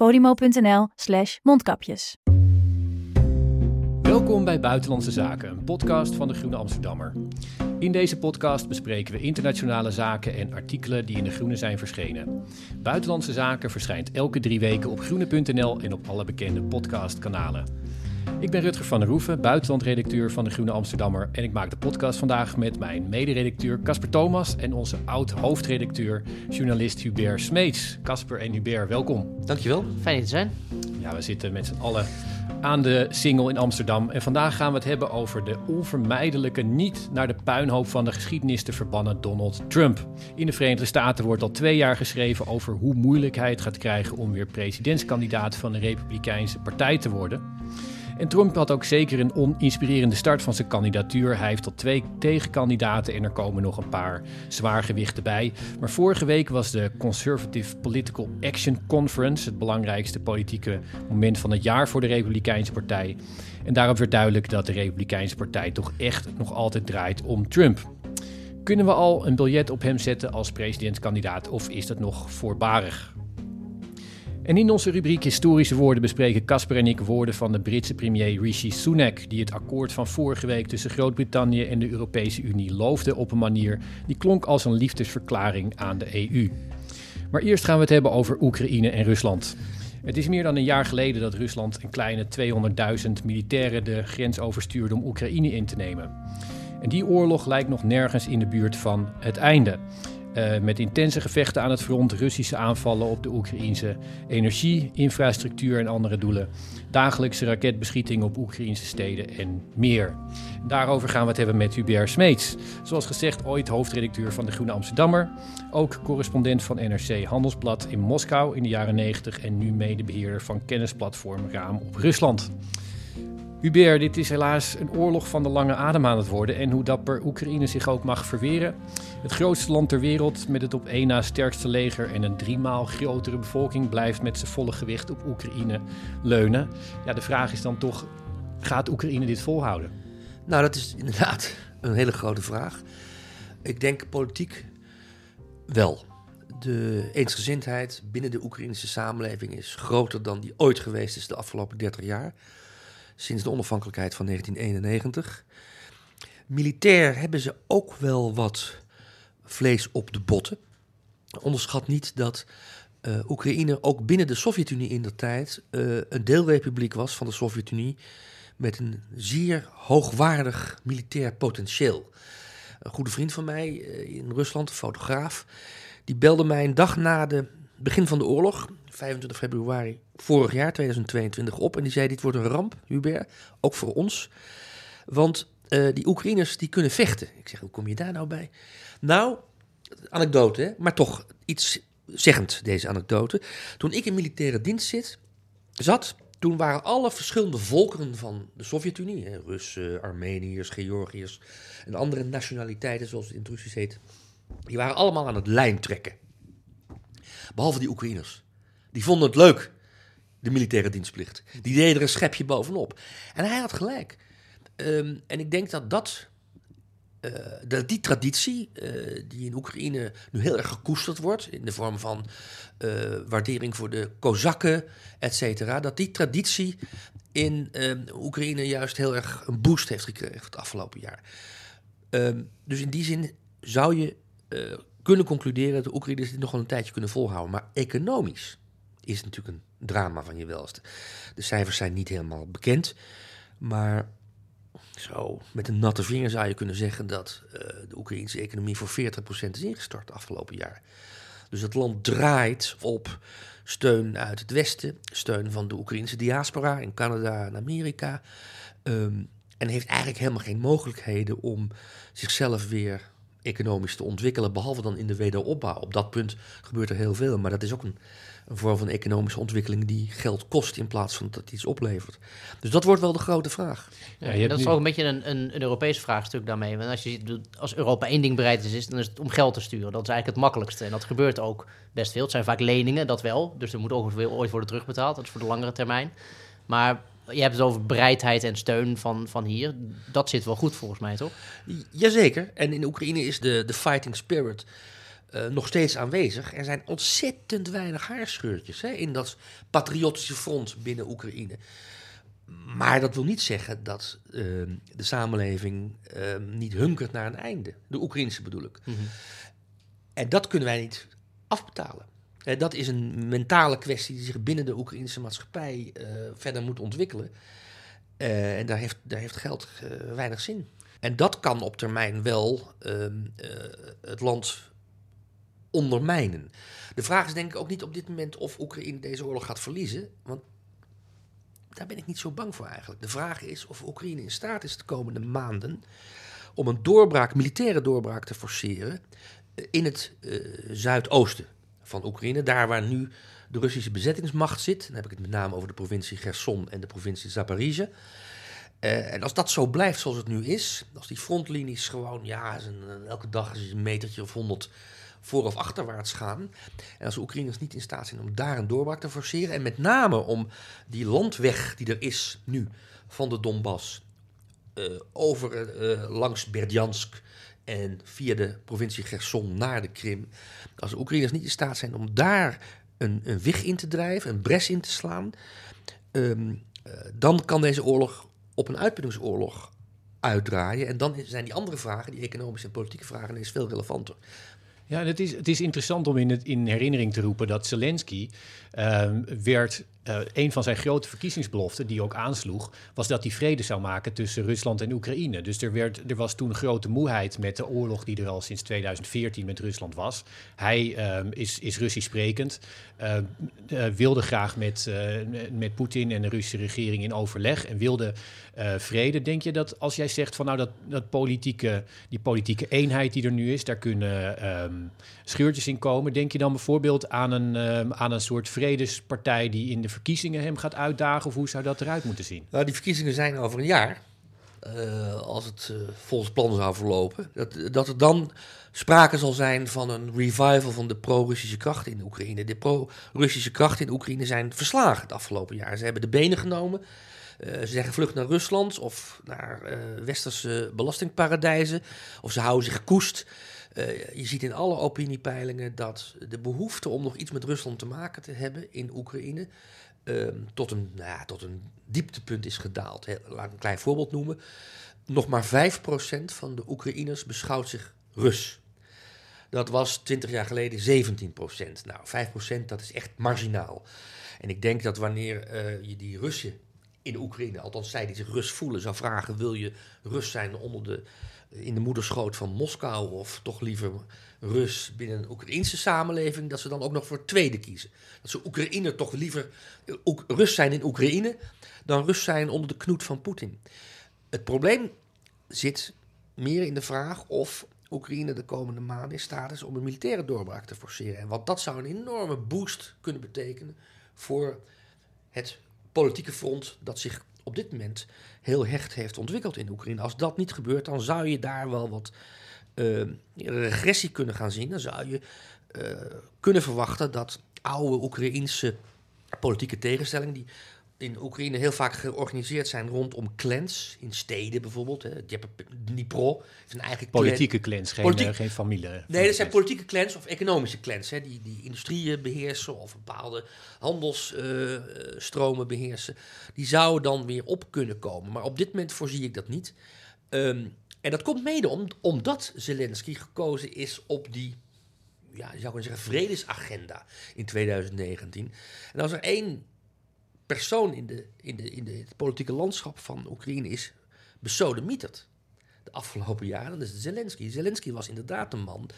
podimo.nl slash mondkapjes. Welkom bij Buitenlandse Zaken, een podcast van de Groene Amsterdammer. In deze podcast bespreken we internationale zaken en artikelen die in de Groene zijn verschenen. Buitenlandse Zaken verschijnt elke drie weken op groene.nl en op alle bekende podcastkanalen. Ik ben Rutger van der Roeven, buitenlandredacteur van de Groene Amsterdammer en ik maak de podcast vandaag met mijn mederedacteur Casper Thomas en onze oud-hoofdredacteur, journalist Hubert Smeets. Casper en Hubert, welkom. Dankjewel, fijn hier te zijn. Ja, we zitten met z'n allen aan de single in Amsterdam. En vandaag gaan we het hebben over de onvermijdelijke niet naar de puinhoop van de geschiedenis te verbannen Donald Trump. In de Verenigde Staten wordt al twee jaar geschreven over hoe moeilijk hij het gaat krijgen om weer presidentskandidaat van de Republikeinse Partij te worden. En Trump had ook zeker een oninspirerende start van zijn kandidatuur. Hij heeft al twee tegenkandidaten en er komen nog een paar zwaargewichten bij. Maar vorige week was de Conservative Political Action Conference het belangrijkste politieke moment van het jaar voor de Republikeinse Partij. En daarop werd duidelijk dat de Republikeinse Partij toch echt nog altijd draait om Trump. Kunnen we al een biljet op hem zetten als presidentskandidaat of is dat nog voorbarig? En in onze rubriek Historische Woorden bespreken Casper en ik woorden van de Britse premier Rishi Sunak, die het akkoord van vorige week tussen Groot-Brittannië en de Europese Unie loofde op een manier die klonk als een liefdesverklaring aan de EU. Maar eerst gaan we het hebben over Oekraïne en Rusland. Het is meer dan een jaar geleden dat Rusland een kleine 200.000 militairen de grens overstuurde om Oekraïne in te nemen. En die oorlog lijkt nog nergens in de buurt van het einde. Uh, met intense gevechten aan het front, Russische aanvallen op de Oekraïnse energie, infrastructuur en andere doelen, dagelijkse raketbeschieting op Oekraïnse steden en meer. Daarover gaan we het hebben met Hubert Smeets. Zoals gezegd, ooit hoofdredacteur van de Groene Amsterdammer, ook correspondent van NRC Handelsblad in Moskou in de jaren 90 en nu medebeheerder van kennisplatform Raam op Rusland. Hubert, dit is helaas een oorlog van de lange adem aan het worden en hoe dapper Oekraïne zich ook mag verweren. Het grootste land ter wereld met het op één na sterkste leger en een driemaal grotere bevolking blijft met zijn volle gewicht op Oekraïne leunen. Ja, de vraag is dan toch, gaat Oekraïne dit volhouden? Nou, dat is inderdaad een hele grote vraag. Ik denk politiek wel. De eensgezindheid binnen de Oekraïnse samenleving is groter dan die ooit geweest is de afgelopen 30 jaar sinds de onafhankelijkheid van 1991. Militair hebben ze ook wel wat vlees op de botten. Onderschat niet dat uh, Oekraïne ook binnen de Sovjet-Unie in de tijd uh, een deelrepubliek was van de Sovjet-Unie met een zeer hoogwaardig militair potentieel. Een goede vriend van mij uh, in Rusland, een fotograaf, die belde mij een dag na het begin van de oorlog, 25 februari vorig jaar, 2022, op. En die zei, dit wordt een ramp, Hubert, ook voor ons. Want uh, die Oekraïners, die kunnen vechten. Ik zeg, hoe kom je daar nou bij? Nou, anekdote, hè? maar toch iets zeggend, deze anekdote. Toen ik in militaire dienst zit, zat, toen waren alle verschillende volkeren van de Sovjet-Unie, Russen, Armeniërs, Georgiërs en andere nationaliteiten, zoals het in het heet, die waren allemaal aan het lijn trekken. Behalve die Oekraïners. Die vonden het leuk, de militaire dienstplicht. Die deden er een schepje bovenop. En hij had gelijk. Um, en ik denk dat dat, uh, dat die traditie, uh, die in Oekraïne nu heel erg gekoesterd wordt, in de vorm van uh, waardering voor de Kozakken, et cetera, dat die traditie in Oekraïne juist heel erg een boost heeft gekregen het afgelopen jaar. Um, dus in die zin zou je kunnen concluderen dat de Oekraïners dit nog wel een tijdje kunnen volhouden. Maar economisch is natuurlijk een drama van je welste. De cijfers zijn niet helemaal bekend, maar zo met een natte vinger zou je kunnen zeggen dat uh, de Oekraïnse economie voor 40% is ingestort afgelopen jaar. Dus het land draait op steun uit het Westen, steun van de Oekraïnse diaspora in Canada en Amerika. Um, en heeft eigenlijk helemaal geen mogelijkheden om zichzelf weer economisch te ontwikkelen, behalve dan in de wederopbouw. Op dat punt gebeurt er heel veel, maar dat is ook een, een vorm van economische ontwikkeling die geld kost in plaats van dat iets oplevert. Dus dat wordt wel de grote vraag. Ja, dat is ook een beetje een, een, een Europees vraagstuk daarmee. Want als, je, als Europa één ding bereid is, dan is het om geld te sturen. Dat is eigenlijk het makkelijkste. En dat gebeurt ook best veel. Het zijn vaak leningen, dat wel. Dus er moet ook ooit worden terugbetaald. Dat is voor de langere termijn. Maar je hebt het over bereidheid en steun van, van hier. Dat zit wel goed volgens mij, toch? Jazeker. En in Oekraïne is de, de fighting spirit uh, nog steeds aanwezig. Er zijn ontzettend weinig haarscheurtjes hè, in dat patriotische front binnen Oekraïne. Maar dat wil niet zeggen dat uh, de samenleving uh, niet hunkert naar een einde. De Oekraïnse bedoel ik. Mm -hmm. En dat kunnen wij niet afbetalen. Dat is een mentale kwestie die zich binnen de Oekraïnse maatschappij verder moet ontwikkelen. En daar heeft, daar heeft geld weinig zin. En dat kan op termijn wel ehm, het land ondermijnen. De vraag is denk ik ook niet op dit moment of Oekraïne deze oorlog gaat verliezen. Want daar ben ik niet zo bang voor eigenlijk. De vraag is of Oekraïne in staat is de komende maanden om een doorbraak, militaire doorbraak te forceren in het zuidoosten van Oekraïne. Daar waar nu de Russische bezettingsmacht zit. Dan heb ik het met name over de provincie Gerson en de provincie Zaporizhia. Uh, en als dat zo blijft zoals het nu is, als die frontlinies gewoon, ja, elke dag is een metertje of honderd voor of achterwaarts gaan. En als de Oekraïners niet in staat zijn om daar een doorbraak te forceren, en met name om die landweg die er is nu van de Donbass uh, over uh, langs Berdjansk en via de provincie Gerson naar de Krim. Als de Oekraïners niet in staat zijn om daar een, een wig in te drijven, een bres in te slaan, um, uh, dan kan deze oorlog op een uitputtingsoorlog uitdraaien. En dan zijn die andere vragen, die economische en politieke vragen, ineens veel relevanter. Ja, het is, het is interessant om in, het, in herinnering te roepen dat Zelensky uh, werd uh, een van zijn grote verkiezingsbeloften, die ook aansloeg, was dat hij vrede zou maken tussen Rusland en Oekraïne. Dus er, werd, er was toen grote moeheid met de oorlog die er al sinds 2014 met Rusland was. Hij uh, is, is Russisch sprekend, uh, wilde graag met, met Poetin en de Russische regering in overleg en wilde vrede. Denk je dat als jij zegt van nou dat, dat politieke, die politieke eenheid die er nu is, daar kunnen scheurtjes in komen, denk je dan bijvoorbeeld aan een, aan een soort vredespartij die in de verkiezingen hem gaat uitdagen? Of hoe zou dat eruit moeten zien? Nou, die verkiezingen zijn over een jaar. Uh, als het uh, volgens plan zou verlopen. Dat, dat er dan sprake zal zijn van een revival van de pro-Russische krachten in Oekraïne. De pro-Russische krachten in Oekraïne zijn verslagen het afgelopen jaar. Ze hebben de benen genomen. Uh, ze zeggen vlucht naar Rusland of naar westerse belastingparadijzen. Of ze houden zich koest. Uh, je ziet in alle opiniepeilingen dat de behoefte om nog iets met Rusland te maken te hebben in Oekraïne uh, tot, een, nou ja, tot een dieptepunt is gedaald. Laat ik een klein voorbeeld noemen. Nog maar 5% van de Oekraïners beschouwt zich Rus. Dat was 20 jaar geleden 17%. Nou, 5% dat is echt marginaal. En ik denk dat wanneer uh, je die Russen in Oekraïne, althans zij die zich Rus voelen, zou vragen: wil je Rus zijn onder de in de moederschoot van Moskou of toch liever Rus binnen een Oekraïnse samenleving, dat ze dan ook nog voor tweede kiezen. Dat ze Oekraïne toch liever Oek Rus zijn in Oekraïne dan Rus zijn onder de knoet van Poetin. Het probleem zit meer in de vraag of Oekraïne de komende maanden in staat is om een militaire doorbraak te forceren. En wat dat zou een enorme boost kunnen betekenen voor het politieke front dat zich op dit moment heel hecht heeft ontwikkeld in Oekraïne. Als dat niet gebeurt, dan zou je daar wel wat uh, regressie kunnen gaan zien. Dan zou je uh, kunnen verwachten dat oude Oekraïense politieke tegenstellingen, die in Oekraïne heel vaak georganiseerd zijn rondom clans, in steden bijvoorbeeld. Hè. Dnipro is een eigen Politieke clan. clans, geen, Politiek... geen familie. Nee, dat zijn politieke clans of economische clans, hè, die, die industrieën beheersen of bepaalde handelsstromen uh, beheersen. Die zouden dan weer op kunnen komen. Maar op dit moment voorzie ik dat niet. Um, en dat komt mede om, omdat Zelensky gekozen is op die ja, je zou kunnen zeggen, vredesagenda in 2019. En als er één persoon in, de, in, de, in de, het politieke landschap van Oekraïne is besodemieterd de afgelopen jaren. Dat is Zelensky. Zelensky was inderdaad een man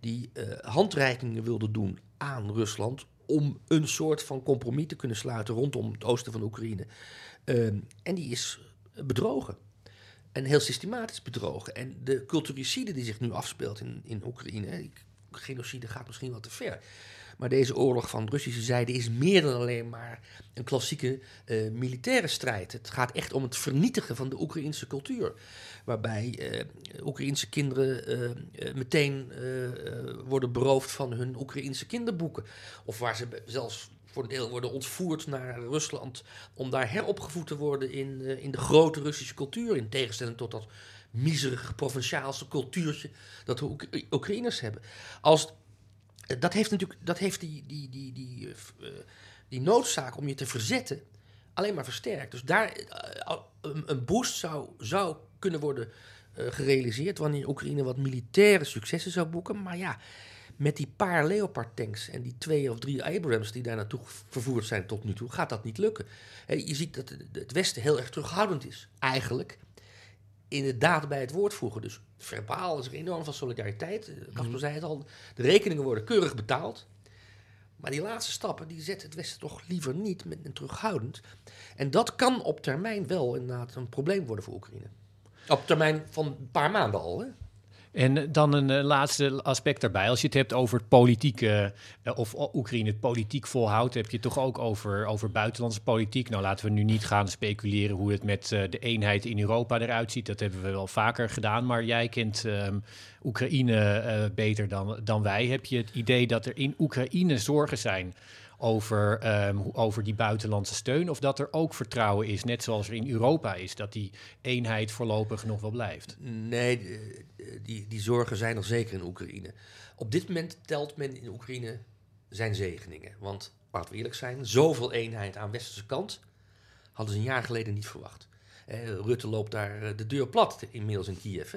die uh, handreikingen wilde doen aan Rusland om een soort van compromis te kunnen sluiten rondom het oosten van Oekraïne. Ehm, en die is bedrogen. En heel systematisch bedrogen. En de culturicide die zich nu afspeelt in, in Oekraïne, genocide gaat misschien wat te ver. Maar deze oorlog van Russische zijde is meer dan alleen maar een klassieke uh, militaire strijd. Het gaat echt om het vernietigen van de Oekraïnse cultuur. Waarbij uh, Oekraïnse kinderen uh, meteen worden beroofd van hun Oekraïnse kinderboeken. Of waar ze zelfs voor een deel worden ontvoerd naar Rusland om daar heropgevoed te worden in, in de grote Russische cultuur. In tegenstelling tot dat miserige provinciaalse cultuurtje dat de Oekraïners hebben. Als dat heeft natuurlijk dat heeft die, die, die, die, uh, die noodzaak om je te verzetten alleen maar versterkt. Dus daar uh, een boost zou, zou kunnen worden uh, gerealiseerd wanneer Oekraïne wat militaire successen zou boeken. Maar ja, met die paar Leopard tanks en die twee of drie Abrams die daar naartoe vervoerd zijn tot nu toe, gaat dat niet lukken. je ziet dat het Westen heel erg terughoudend is, eigenlijk inderdaad bij het woord voegen. Dus verbaal is er enorm van solidariteit. Eh, Casper mm zei het al, de rekeningen worden keurig betaald. Maar die laatste stappen, die zet het Westen toch liever niet met een terughoudend. En dat kan op termijn wel inderdaad een probleem worden voor Oekraïne. Op termijn van een paar maanden al, hè? En dan een uh, laatste aspect daarbij. Als je het hebt over het politieke, uh, of Oekraïne het politiek volhoudt, heb je het toch ook over, over buitenlandse politiek. Nou, laten we nu niet gaan speculeren hoe het met de eenheid in Europa eruit ziet. Dat hebben we wel vaker gedaan. Maar jij kent um, Oekraïne beter dan, dan wij. Heb je het idee dat er in Oekraïne zorgen zijn over, um, over die buitenlandse steun? Of dat er ook vertrouwen is, net zoals er in Europa is, dat die eenheid voorlopig nog wel blijft? Nee, die, die zorgen zijn er zeker in Oekraïne. Op dit moment telt men in Oekraïne zijn zegeningen. Want, laten we eerlijk zijn, zoveel eenheid aan westerse kant hadden ze een jaar geleden niet verwacht. Eh, Rutte loopt daar eh, de deur plat inmiddels in Kiev.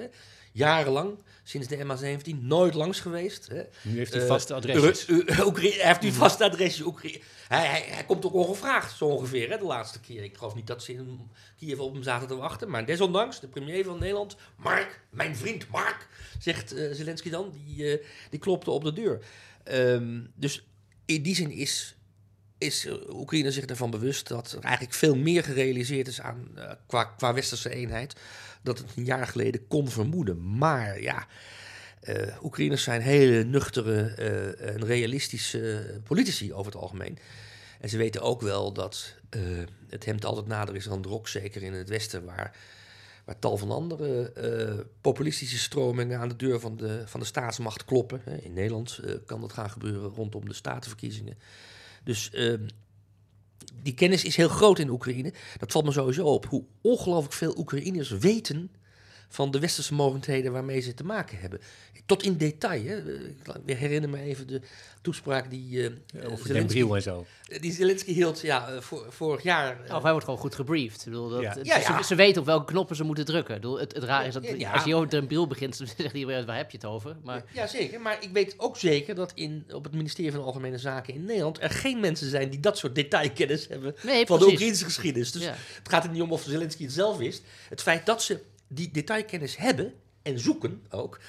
Jarenlang, sinds de MA17, nooit langs geweest. Hè. Nu heeft hij uh, vaste adresjes. Hij heeft nu vaste adresjes. Hij, hij, hij, komt ook ongevraagd, zo ongeveer, hè, de laatste keer. Ik geloof niet dat ze in Kiev op hem zaten te wachten. Maar desondanks, de premier van Nederland, Mark, mijn vriend Mark, zegt uh, Zelensky dan, die, die klopte op de deur. Um, dus in die zin is is Oekraïne zich ervan bewust dat er eigenlijk veel meer gerealiseerd is aan, uh, qua, qua westerse eenheid dat het een jaar geleden kon vermoeden. Maar ja, uh, Oekraïners zijn hele nuchtere uh, en realistische politici over het algemeen. En ze weten ook wel dat uh, het hemd altijd nader is dan de rok, zeker in het Westen, waar, waar tal van andere populistische stromingen aan de deur van de, van de staatsmacht kloppen. In Nederland kan dat gaan gebeuren rondom de statenverkiezingen. Dus ehm, die kennis is heel groot in Oekraïne. Dat valt me sowieso op. Hoe ongelooflijk veel Oekraïners weten van de westerse mogendheden waarmee ze te maken hebben. Tot in detail. Hè. Ik herinner me even de toespraak die... Uh, over Zelensky, en zo. Die Zelensky hield ja, eh, vorig jaar. Uh, hij wordt gewoon goed gebriefd. Ik bedoel, dat, ja. Het, ja, ze, ze, weten op welke knoppen ze moeten drukken. Ik bedoel, het, het raar is dat als je over de bril begint, dan zegt iedereen, waar heb je het over? Maar... Ja, zeker. Maar ik weet ook zeker dat in, op het ministerie van Algemene Zaken in Nederland er geen mensen zijn die dat soort detailkennis hebben nee, van de Oekraïnse geschiedenis. Dus het gaat er niet om of Zelensky het zelf wist. Het feit dat ze die detailkennis hebben en zoeken ook,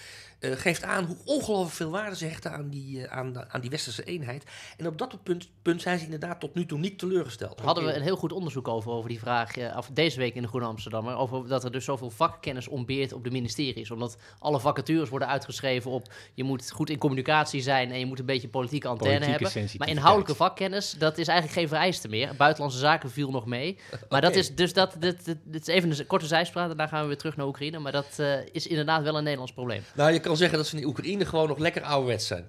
uh, geeft aan hoe ongelooflijk veel waarde ze hechten aan die, uh, aan, aan die westerse eenheid. En op dat punt, punt zijn ze inderdaad tot nu toe niet teleurgesteld. Daar hadden we een heel goed onderzoek over, over die vraag, uh, af, deze week in de Groene Amsterdammer, over dat er dus zoveel vakkennis ontbeert op de ministeries. Omdat alle vacatures worden uitgeschreven op, je moet goed in communicatie zijn en je moet een beetje politieke antenne hebben. Maar inhoudelijke vakkennis, dat is eigenlijk geen vereiste meer. Buitenlandse zaken viel nog mee. Maar dat is dus dat, dit, dit, dit, is even een korte zijspraak en dan gaan we weer terug naar Oekraïne. Maar dat is inderdaad wel een Nederlands probleem. Nou, je kan zeggen dat ze in Oekraïne gewoon nog lekker ouderwets zijn.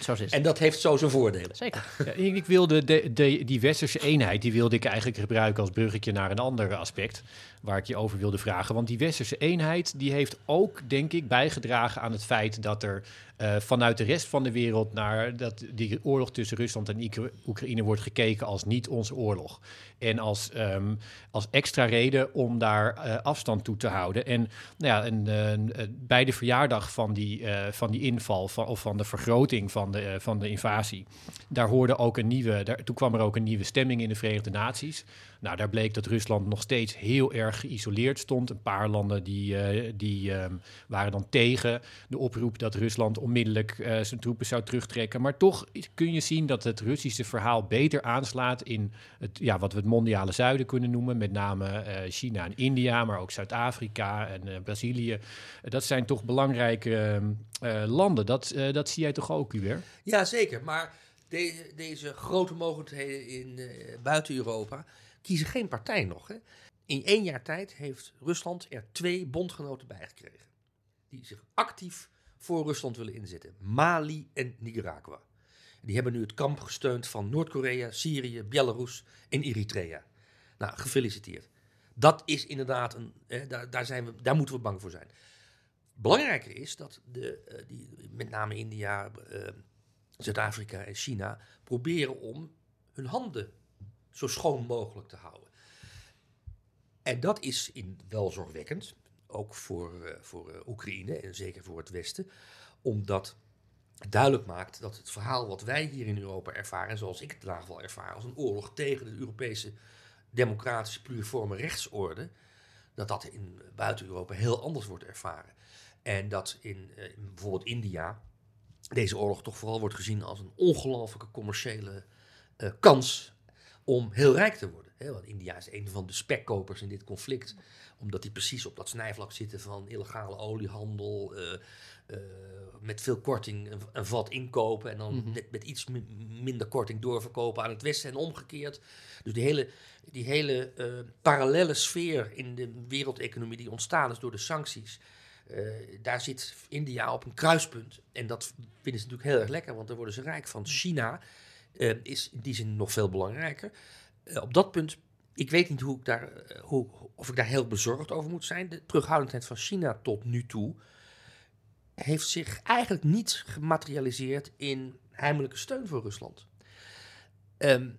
Zo is En dat heeft zo zijn voordelen. Zeker. Ja, ik wilde de, de, die westerse eenheid, die wilde ik eigenlijk gebruiken als bruggetje naar een ander aspect waar ik je over wilde vragen. Want die westerse eenheid, die heeft ook, denk ik, bijgedragen aan het feit dat er uh, vanuit de rest van de wereld naar dat die oorlog tussen Rusland en Oekraïne wordt gekeken als niet onze oorlog. En als, um, als extra reden om daar uh, afstand toe te houden. En, nou ja, en, uh, bij de verjaardag van die, van die inval of van de vergroting van de, van de invasie. Daar hoorde ook een nieuwe, daar, toen kwam er ook een nieuwe stemming in de Verenigde Naties. Nou, daar bleek dat Rusland nog steeds heel erg geïsoleerd stond. Een paar landen die, uh, die um, waren dan tegen de oproep dat Rusland onmiddellijk uh, zijn troepen zou terugtrekken. Maar toch kun je zien dat het Russische verhaal beter aanslaat in het, ja, wat we het mondiale zuiden kunnen noemen. Met name uh, China en India, maar ook Zuid-Afrika en Brazilië. dat zijn toch belangrijke landen. Dat, dat zie jij toch ook, Hubert? Ja, zeker. Maar deze, deze grote mogelijkheden in, buiten Europa kiezen geen partij nog. Hè. In één jaar tijd heeft Rusland er twee bondgenoten bijgekregen. Die zich actief voor Rusland willen inzetten. Mali en Nicaragua. Die hebben nu het kamp gesteund van Noord-Korea, Syrië, Belarus en Eritrea. Nou, gefeliciteerd. Dat is inderdaad een. daar, daar, zijn we, daar moeten we bang voor zijn. Belangrijker is dat de, uh, die, met name India, uh, Zuid-Afrika en China proberen om hun handen zo schoon mogelijk te houden. En dat is in, wel zorgwekkend, ook voor, uh, voor uh, Oekraïne en zeker voor het Westen, omdat het duidelijk maakt dat het verhaal wat wij hier in Europa ervaren, zoals ik het vandaag wel ervaar, als een oorlog tegen de Europese democratische pluriforme rechtsorde, dat dat in buiten Europa heel anders wordt ervaren. En dat in, in bijvoorbeeld India deze oorlog toch vooral wordt gezien als een ongelooflijke commerciële kans om heel rijk te worden. Want India is een van de spekkopers in dit conflict, omdat die precies op dat snijvlak zitten van illegale oliehandel, uh, uh, met veel korting een, een, vat inkopen en dan mm -hmm. met, met, iets minder korting doorverkopen aan het Westen en omgekeerd. Dus die hele, die hele uh, parallele sfeer in de wereldeconomie die ontstaan is door de sancties. daar zit India op een kruispunt. En dat vinden ze natuurlijk heel erg lekker, want daar worden ze rijk van. China uh, is in die zin nog veel belangrijker. Uh, op dat punt, ik weet niet hoe ik daar, uh, hoe, of ik daar heel bezorgd over moet zijn. De terughoudendheid van China tot nu toe heeft zich eigenlijk niet gematerialiseerd in heimelijke steun voor Rusland. Um,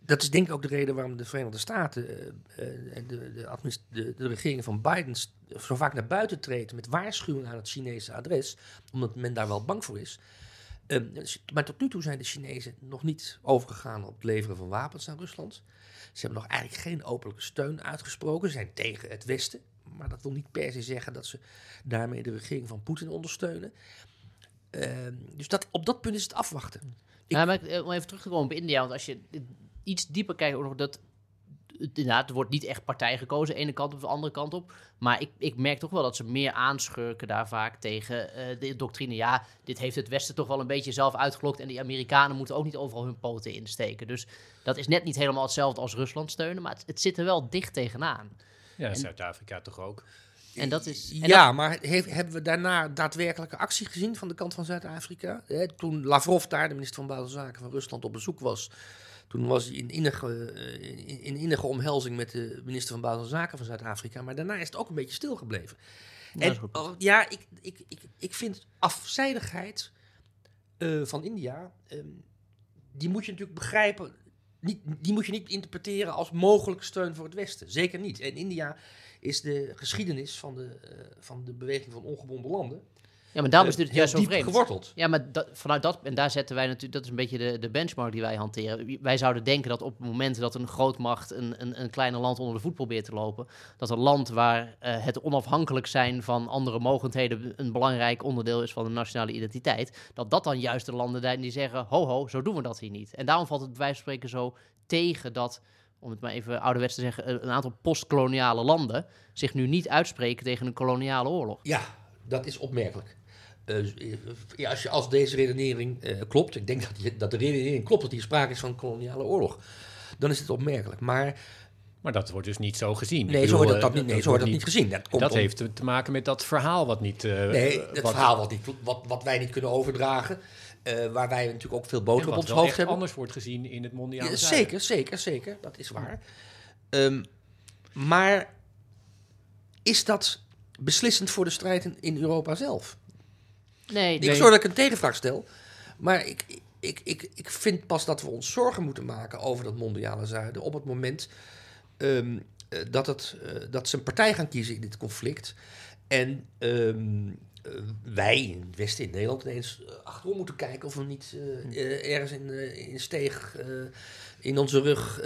dat is denk ik ook de reden waarom de Verenigde Staten en de, de, de, de, regering van Biden zo vaak naar buiten treden met waarschuwingen aan het Chinese adres, omdat men daar wel bang voor is. Um, maar tot nu toe zijn de Chinezen nog niet overgegaan op het leveren van wapens aan Rusland. Ze hebben nog eigenlijk geen openlijke steun uitgesproken. Ze zijn tegen het Westen. Maar dat wil niet per se zeggen dat ze daarmee de regering van Poetin ondersteunen. Um, dus dat, op dat punt is het afwachten. Ik... Ja, maar om even terug te komen op India. Want als je iets dieper kijkt, ook nog dat inderdaad, er wordt niet echt partij gekozen, de ene kant of de andere kant op. Maar ik, ik merk toch wel dat ze meer aanschurken daar vaak tegen uh, de doctrine. Ja, dit heeft het Westen toch wel een beetje zelf uitgelokt. En die Amerikanen moeten ook niet overal hun poten insteken. Dus dat is net niet helemaal hetzelfde als Rusland steunen. Maar het, het zit er wel dicht tegenaan. Ja, Zuid-Afrika toch ook. En dat is, en ja, dat... maar hebben we daarna daadwerkelijke actie gezien van de kant van Zuid-Afrika? Toen Lavrov daar, de minister van Buitenlandse Zaken van Rusland, op bezoek was, toen was hij in innige, in, in innige omhelzing met de minister van Buitenlandse Zaken van Zuid-Afrika. Maar daarna is het ook een beetje stilgebleven. Ja, en oh, ja, ik, ik, ik, ik vind afzijdigheid uh, van India, um, die moet je natuurlijk begrijpen. Niet, die moet je niet interpreteren als mogelijke steun voor het Westen. Zeker niet. En India is de geschiedenis van de, uh, van de beweging van ongebonden landen. Ja, maar daarom is dit juist zo vreemd. geworteld. Ja, maar vanuit dat, en daar zetten wij natuurlijk, dat is een beetje de, de benchmark die wij hanteren. Wij zouden denken dat op het moment dat een grootmacht een, een, een kleiner land onder de voet probeert te lopen, dat een land waar uh, het onafhankelijk zijn van andere mogendheden een belangrijk onderdeel is van de nationale identiteit, dat dat dan juist de landen zijn die zeggen, ho ho, zo doen we dat hier niet. En daarom valt het bij wijze van spreken zo tegen dat om het maar even ouderwets te zeggen, een aantal postkoloniale landen zich nu niet uitspreken tegen een koloniale oorlog. Ja, dat is opmerkelijk. Uh, ja, als, je, als deze redenering uh, klopt, ik denk dat, die, dat de redenering klopt dat hier sprake is van koloniale oorlog, dan is het opmerkelijk. Maar, maar dat wordt dus niet zo gezien. Nee, zo wordt dat, dat, niet, nee, dat, zo wordt dat niet gezien. Dat, komt dat om, heeft te maken met dat verhaal wat niet... Uh, nee, het wat, verhaal wat, niet, wat, wat wij niet kunnen overdragen. waar wij natuurlijk ook veel boter op ons hoofd hebben. anders wordt gezien in het mondiale ja, Zeker, zeker, zeker. Dat is waar. Um, maar is dat beslissend voor de strijd in, in Europa zelf? Nee, ik zorg dat ik een tegenvraag stel. Maar ik, ik, ik, ik vind pas dat we ons zorgen moeten maken over dat mondiale zuiden. op het moment um, dat, het, uh, dat ze een partij gaan kiezen in dit conflict. En um, eh, wij in het Westen, in Nederland, ineens achterom moeten kijken of we niet uh, ergens in, in steeg in onze rug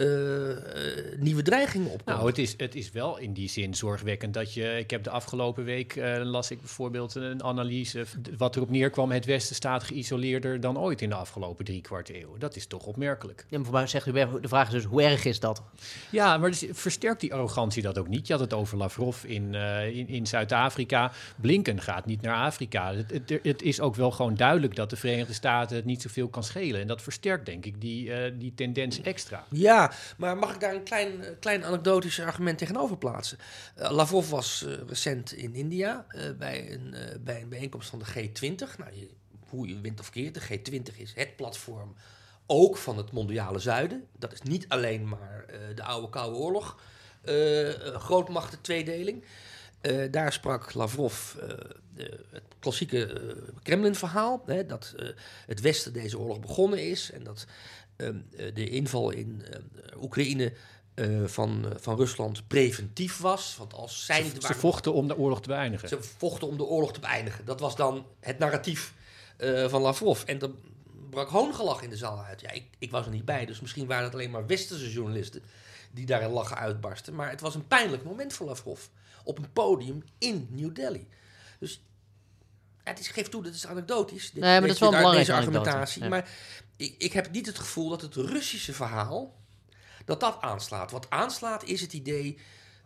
nieuwe dreigingen opkomen. Nou, het is, het is wel in die zin zorgwekkend dat je. Ik heb de afgelopen week las ik bijvoorbeeld een analyse. Wat erop neerkwam: het Westen staat geïsoleerder dan ooit in de afgelopen drie kwart eeuw. Dat is toch opmerkelijk. Ja, maar voor mij zegt u, de vraag is dus: hoe erg is dat? Ja, maar dus versterkt die arrogantie dat ook niet? Je had het over Lavrov in, in, in Zuid-Afrika. Blinken gaat niet naar Afrika. Het, het, het, is ook wel gewoon duidelijk dat de Verenigde Staten het niet zoveel kan schelen. En dat versterkt denk ik die, uh, die tendens extra. Ja, maar mag ik daar een klein, klein anekdotisch argument tegenover plaatsen? Uh, Lavrov was uh, recent in India bij, een, bij een bijeenkomst van de G20. Nou, hoe je wint of keert, de G20 is het platform ook van het mondiale zuiden. Dat is niet alleen maar de oude Koude Oorlog, grootmachten tweedeling. Daar sprak Lavrov uh, het klassieke uh, Kremlin-verhaal: dat het Westen deze oorlog begonnen is en dat de inval in Oekraïne van, van Rusland preventief was. Want als zij ze, ze vochten om de oorlog te beëindigen. Ze vochten om de oorlog te beëindigen. Dat was dan het narratief van Lavrov. En dan brak hoongelach in de zaal uit. Ja, ik, ik was er niet bij, dus misschien waren het alleen maar westerse journalisten die daar in lachen uitbarsten. Maar het was een pijnlijk moment voor Lavrov op een podium in New Delhi. Dus het is, geef toe, dat is anekdotisch. nee, maar dat is wel een belangrijke argumentatie. Maar ik, ik heb niet het gevoel dat het Russische verhaal dat dat aanslaat. Wat aanslaat is het idee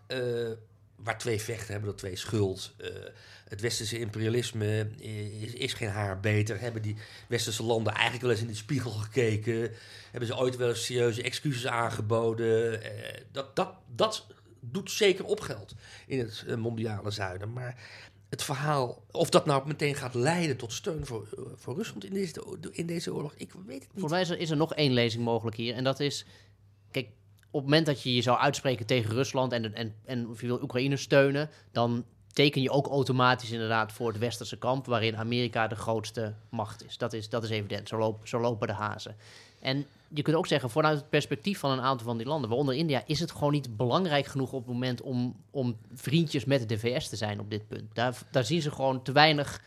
uh, waar twee vechten hebben, dat twee schuld. Uh, het westerse imperialisme is, geen haar beter. Hebben die westerse landen eigenlijk wel eens in de spiegel gekeken? Hebben ze ooit wel eens serieuze excuses aangeboden? Uh, dat, dat, dat doet zeker op geld in het mondiale zuiden. Maar het verhaal, of dat nou meteen gaat leiden tot steun voor, uh, voor Rusland in deze, in deze oorlog, ik weet het niet. Voor mij is er, is er nog één lezing mogelijk hier. En dat is, kijk, op het moment dat je je zou uitspreken tegen Rusland en, en, en of je wil Oekraïne steunen, dan teken je ook automatisch inderdaad voor het westerse kamp, waarin Amerika de grootste macht is. Dat is, dat is evident, zo, zo lopen de hazen. En je kunt ook zeggen, vanuit het perspectief van een aantal van die landen, waaronder India, is het gewoon niet belangrijk genoeg op het moment om, om vriendjes met de VS te zijn op dit punt. Daar, daar zien ze gewoon te weinig,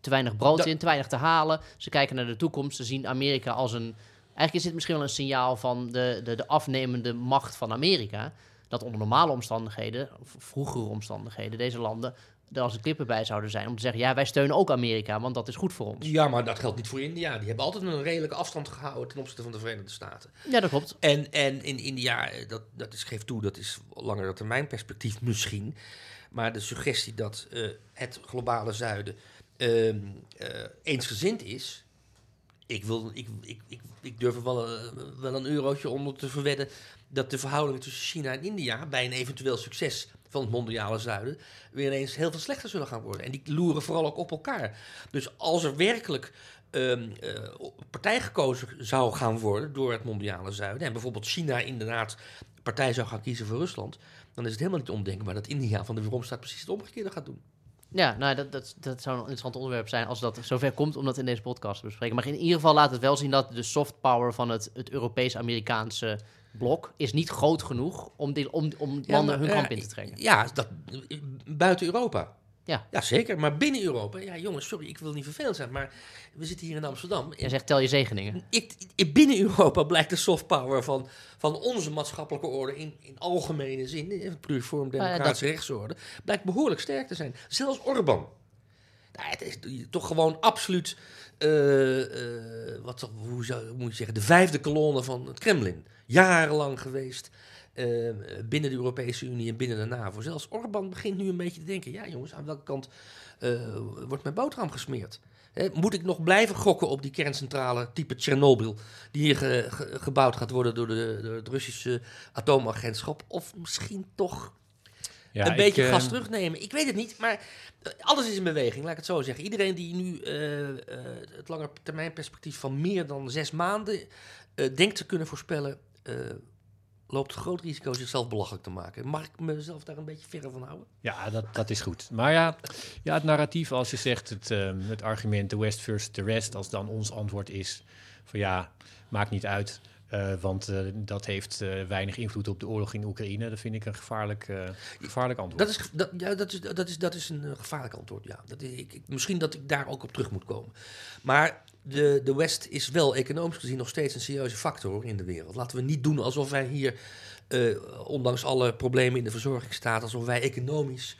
te weinig brood in, te weinig te halen. Ze kijken naar de toekomst, ze zien Amerika als een. Eigenlijk is dit misschien wel een signaal van de, de, de afnemende macht van Amerika. Dat onder normale omstandigheden, of vroegere omstandigheden, deze landen er als een klippen bij zouden zijn om te zeggen: ja, wij steunen ook Amerika, want dat is goed voor ons. Ja, maar dat geldt niet voor India. Die hebben altijd een redelijke afstand gehouden ten opzichte van de Verenigde Staten. Ja, dat klopt. En, en in India, eh, dat, dat is, geef toe, dat is langere termijn perspectief misschien. Maar de suggestie dat uh, het globale zuiden uh, uh, eensgezind is. Ik, wil, ik, ik, ik, ik durf er wel, wel een eurotje onder te verwedden dat de verhoudingen tussen China en India bij een eventueel succes van het mondiale zuiden weer ineens heel veel slechter zullen gaan worden. En die loeren vooral ook op elkaar. Dus als er werkelijk um, uh, partij gekozen zou gaan worden door het mondiale zuiden, en bijvoorbeeld China inderdaad partij zou gaan kiezen voor Rusland, dan is het helemaal niet ondenkbaar dat India van de weeromstaat precies het omgekeerde gaat doen. Ja, nou, dat, dat, dat zou een interessant onderwerp zijn als dat zover komt om dat in deze podcast te bespreken. Maar in ieder geval laat het wel zien dat de soft power van het, het Europees-Amerikaanse blok is niet groot genoeg om, die, om, om landen hun kamp in te trekken. Ja, dat, buiten Europa. Ja. ja, zeker. Maar binnen Europa, ja jongens, sorry, ik wil niet vervelend zijn, maar we zitten hier in Amsterdam. Jij zegt tel je zegeningen. Ik, binnen Europa blijkt de soft power van, van onze maatschappelijke orde in, in algemene zin, in pluriform democratische uh, rechtsorde, blijkt behoorlijk sterk te zijn. Zelfs Orbán. Nou, het is toch gewoon absoluut, uh, uh, wat hoe zou, moet je zeggen, de vijfde kolonne van het Kremlin jarenlang geweest. Uh, binnen de Europese Unie en binnen de NAVO. Zelfs Orbán begint nu een beetje te denken: ja, jongens, aan welke kant uh, wordt mijn boterham gesmeerd? He, moet ik nog blijven gokken op die kerncentrale type Tsjernobyl, die hier ge, ge, gebouwd gaat worden door, de, door, het Russische atoomagentschap? Of misschien toch ja, een beetje uh... gas terugnemen? Ik weet het niet, maar alles is in beweging, laat ik het zo zeggen. Iedereen die nu het lange termijn perspectief van meer dan zes maanden denkt te kunnen voorspellen, loopt groot risico zichzelf belachelijk te maken. Mag ik mezelf daar een beetje verre van houden? Ja, dat, dat is goed. Maar ja, ja, het narratief, als je zegt het, um, het argument de West versus the rest, als dan ons antwoord is van ja, maakt niet uit. Eh, want eh, dat heeft eh, weinig invloed op de oorlog in Oekraïne. Dat vind ik een gevaarlijk, gevaarlijk antwoord. Dat is, dat, ja, dat, is, dat, is, dat is een gevaarlijk antwoord, ja. Dat is, ik, ik- misschien dat ik daar ook op terug moet komen. Maar de, de West is wel economisch gezien nog steeds een serieuze factor in de wereld. Laten we niet doen alsof wij hier, eh, ondanks alle problemen in de verzorgingsstaat... alsof wij economisch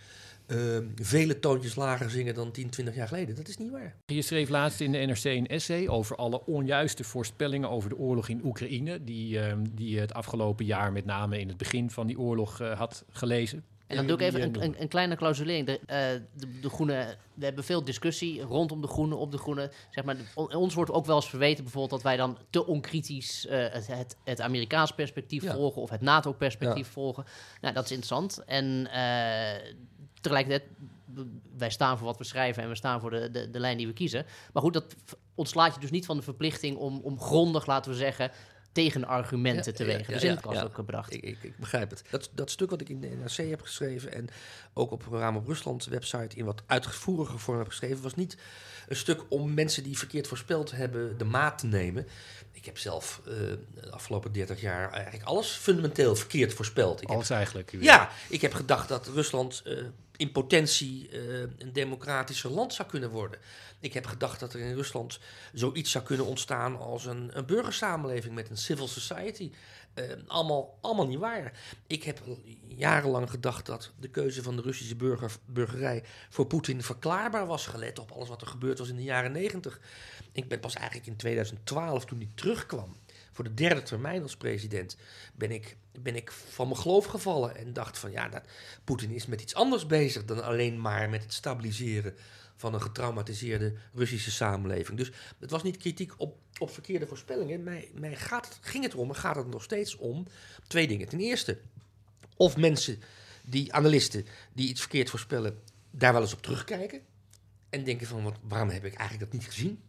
eh, vele toontjes lager zingen dan 10, 20 jaar geleden. Dat is niet waar. Je schreef laatst in de NRC een essay over alle onjuiste voorspellingen over de oorlog in Oekraïne. Die, ehm, die het afgelopen jaar met name in het begin van die oorlog had gelezen. En dan doe ik even een, een, een kleine clausulering. De, eh, de, de groene, we hebben veel discussie rondom de groene, op de groene. Zeg maar, on- ons wordt ook wel eens verweten bijvoorbeeld dat wij dan te onkritisch eh, het, het, het Amerikaans perspectief Ja. volgen of het NATO-perspectief volgen. Nou, dat is interessant. En eh, tegelijkertijd, wij staan voor wat we schrijven en we staan voor de, de, de lijn die we kiezen. Maar goed, dat ontslaat je dus niet van de verplichting om, om grondig, laten we zeggen, tegenargumenten Ja, te ja, wegen. ja, dus in ja, het ook gebracht. Ik, ik, ik begrijp het. Dat, dat stuk wat ik in de NRC heb geschreven en ook op Raam op Rusland website in wat uitgevoerige vorm heb geschreven, was niet een stuk om mensen die verkeerd voorspeld hebben de maat te nemen. Ik heb zelf eh, de afgelopen 30 jaar eigenlijk alles fundamenteel verkeerd voorspeld. Ik heb Alles eigenlijk. ja, ik heb gedacht dat Rusland eh, in potentie eh, een democratischer land zou kunnen worden. Ik heb gedacht dat er in Rusland zoiets zou kunnen ontstaan als een, een burgersamenleving met een civil society. Eh, allemaal, allemaal niet waar. Ik heb jarenlang gedacht dat de keuze van de Russische burger, burgerij voor Poetin verklaarbaar was, gelet op alles wat er gebeurd was in de jaren negentig. Ik ben pas eigenlijk in 2012, toen hij terugkwam voor de derde termijn als president, ben ik, ben ik van mijn geloof gevallen en dacht van ja, dat, Poetin is met iets anders bezig dan alleen maar met het stabiliseren van een getraumatiseerde Russische samenleving. Dus het was niet kritiek op, op verkeerde voorspellingen. Mij, mij gaat, ging het erom en gaat het nog steeds om twee dingen. Ten eerste, of mensen, die analisten, die iets verkeerd voorspellen, daar wel eens op terugkijken. En denken van, wat, waarom heb ik eigenlijk dat niet gezien?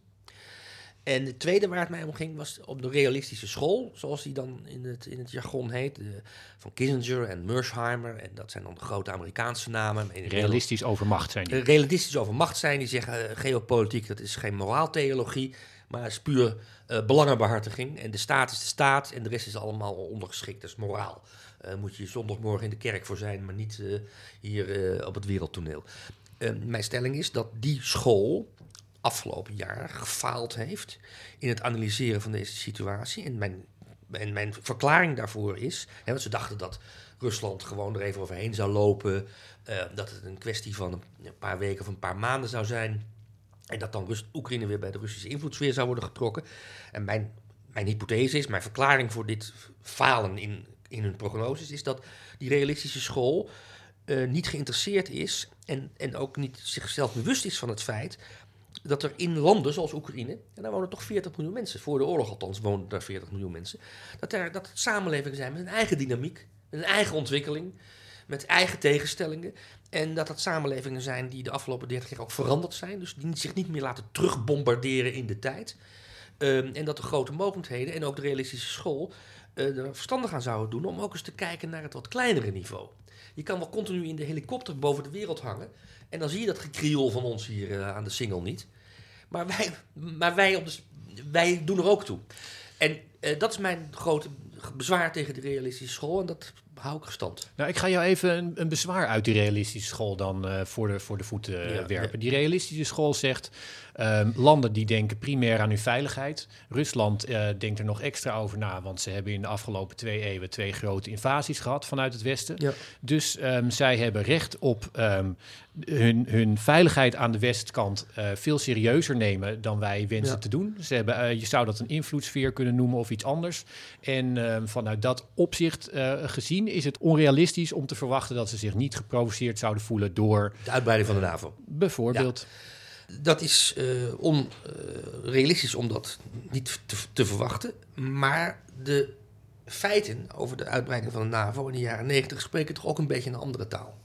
En het tweede waar het mij om ging was op de realistische school, zoals die dan in het, in het jargon heet. de- van Kissinger en Mersheimer. En dat zijn dan de grote Amerikaanse namen. Realistisch over macht zijn die. realistisch over macht zijn. Die zeggen eh, geopolitiek, dat is geen moraaltheologie, maar is puur eh, belangenbehartiging. En de staat is de staat en de rest is allemaal ondergeschikt. Dat is moraal. Eh moet je zondagmorgen in de kerk voor zijn, maar niet hier op het wereldtoneel. Eh, mijn stelling is dat die school afgelopen jaar gefaald heeft in het analyseren van deze situatie. En mijn, en mijn verklaring daarvoor is, hè, want ze dachten dat Rusland gewoon er even overheen zou lopen, eh, dat het een kwestie van een paar weken of een paar maanden zou zijn. En dat dan Oekraïne weer bij de Russische invloedssfeer zou worden getrokken. En mijn, mijn hypothese is, mijn verklaring voor dit falen in, in hun prognoses, is dat die realistische school eh, niet geïnteresseerd is en, en ook niet zichzelf bewust is van het feit dat er in landen zoals Oekraïne, en daar wonen toch 40 miljoen mensen, voor de oorlog althans woonden daar 40 miljoen mensen, dat er dat samenlevingen zijn met een eigen dynamiek, met een eigen ontwikkeling, met eigen tegenstellingen. En dat het samenlevingen zijn die de afgelopen 30 jaar ook veranderd zijn, dus die zich niet meer laten terugbombarderen in de tijd. Ehm, en dat de grote mogendheden en ook de realistische school eh, er verstandig aan zouden doen om ook eens te kijken naar het wat kleinere niveau. Je kan wel continu in de helikopter boven de wereld hangen. En dan zie je dat gekrioel van ons hier eh, aan de single niet. Maar wij, maar wij, op de, wij doen er ook toe. En eh, dat is mijn grote bezwaar tegen de realistische school. En dat hou ik gestand. Nou, ik ga jou even een, een bezwaar uit die realistische school dan eh, voor, de, voor de voeten eh, Ja, werpen. ja. Die realistische school zegt, ehm, landen die denken primair aan hun veiligheid. Rusland eh, denkt er nog extra over na, want ze hebben in de afgelopen twee eeuwen twee grote invasies gehad vanuit het Westen. Ja. Dus ehm, zij hebben recht op ehm, hun, hun veiligheid aan de westkant veel serieuzer nemen dan wij wensen te doen. Ze hebben, je zou dat een invloedssfeer kunnen noemen of iets anders. En vanuit dat opzicht eh, is het onrealistisch om te verwachten dat ze zich niet geprovoceerd zouden voelen door De uitbreiding van de NAVO. bijvoorbeeld. Dat is onrealistisch om dat niet te, te verwachten. Maar de feiten over de uitbreiding van de NAVO in de jaren 90 spreken toch ook een beetje een andere taal.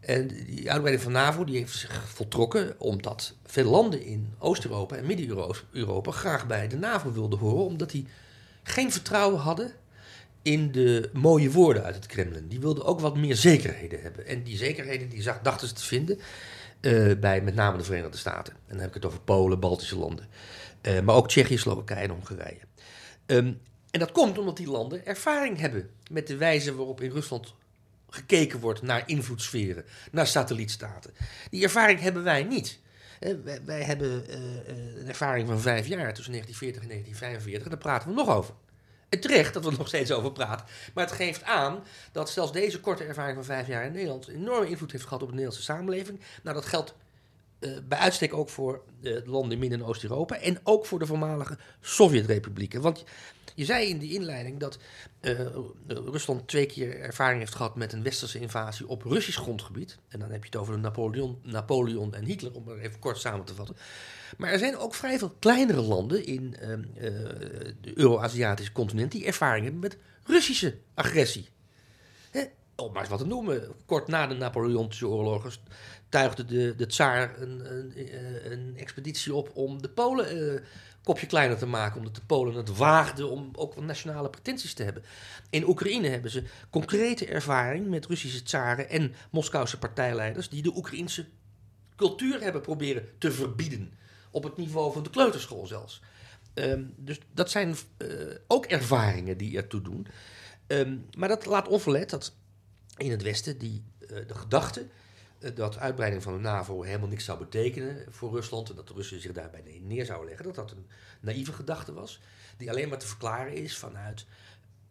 En die uitbreiding van de NAVO die heeft zich voltrokken omdat veel landen in Oost-Europa en Midden-Europa graag bij de NAVO wilden horen, omdat die geen vertrouwen hadden in de mooie woorden uit het Kremlin. Die wilden ook wat meer zekerheden hebben. En die zekerheden die zag, dachten ze te vinden eh, bij met name de Verenigde Staten. En dan heb ik het over Polen, Baltische landen. Eh, maar ook Tsjechië, Slowakije en Hongarije. Ehm, En dat komt omdat die landen ervaring hebben met de wijze waarop in Rusland gekeken wordt naar invloedssferen, naar satellietstaten. Die ervaring hebben wij niet. Wij, hebben uh, een ervaring van vijf jaar tussen 1940 en 1945 en daar praten we nog over. Terecht dat we er nog steeds over praten. Maar het geeft aan dat zelfs deze korte ervaring van vijf jaar in Nederland enorme invloed heeft gehad op de Nederlandse samenleving. Nou, dat geldt uh, bij uitstek ook voor de landen in Midden- en Oost-Europa en ook voor de voormalige Sovjet-republieken. Want je zei in de inleiding dat uh, Rusland twee keer ervaring heeft gehad met een westerse invasie op Russisch grondgebied. En dan heb je het over Napoleon, Napoleon en Hitler, om het even kort samen te vatten. Maar er zijn ook vrij veel kleinere landen in uh, de Euro-Aziatische continent die ervaring hebben met Russische agressie. Hè? Maar wat te noemen. Kort na de Napoleontische oorlogen tuigde de, de tsaar een, een, een, expeditie op om de Polen kopje kleiner te maken, omdat de Polen het waagden om ook nationale pretenties te hebben. In Oekraïne hebben ze concrete ervaring met Russische tsaren en Moskouse partijleiders die de Oekraïnse cultuur hebben proberen te verbieden. Op het niveau van de kleuterschool zelfs. Um, dus dat zijn uh, ook ervaringen die ertoe doen. Um, maar dat laat onverlet dat in het Westen die, uh, de gedachte eh, dat uitbreiding van de NAVO helemaal niks zou betekenen voor Rusland en dat de Russen zich daarbij neer zouden leggen, dat dat een naïeve gedachte was, die alleen maar te verklaren is vanuit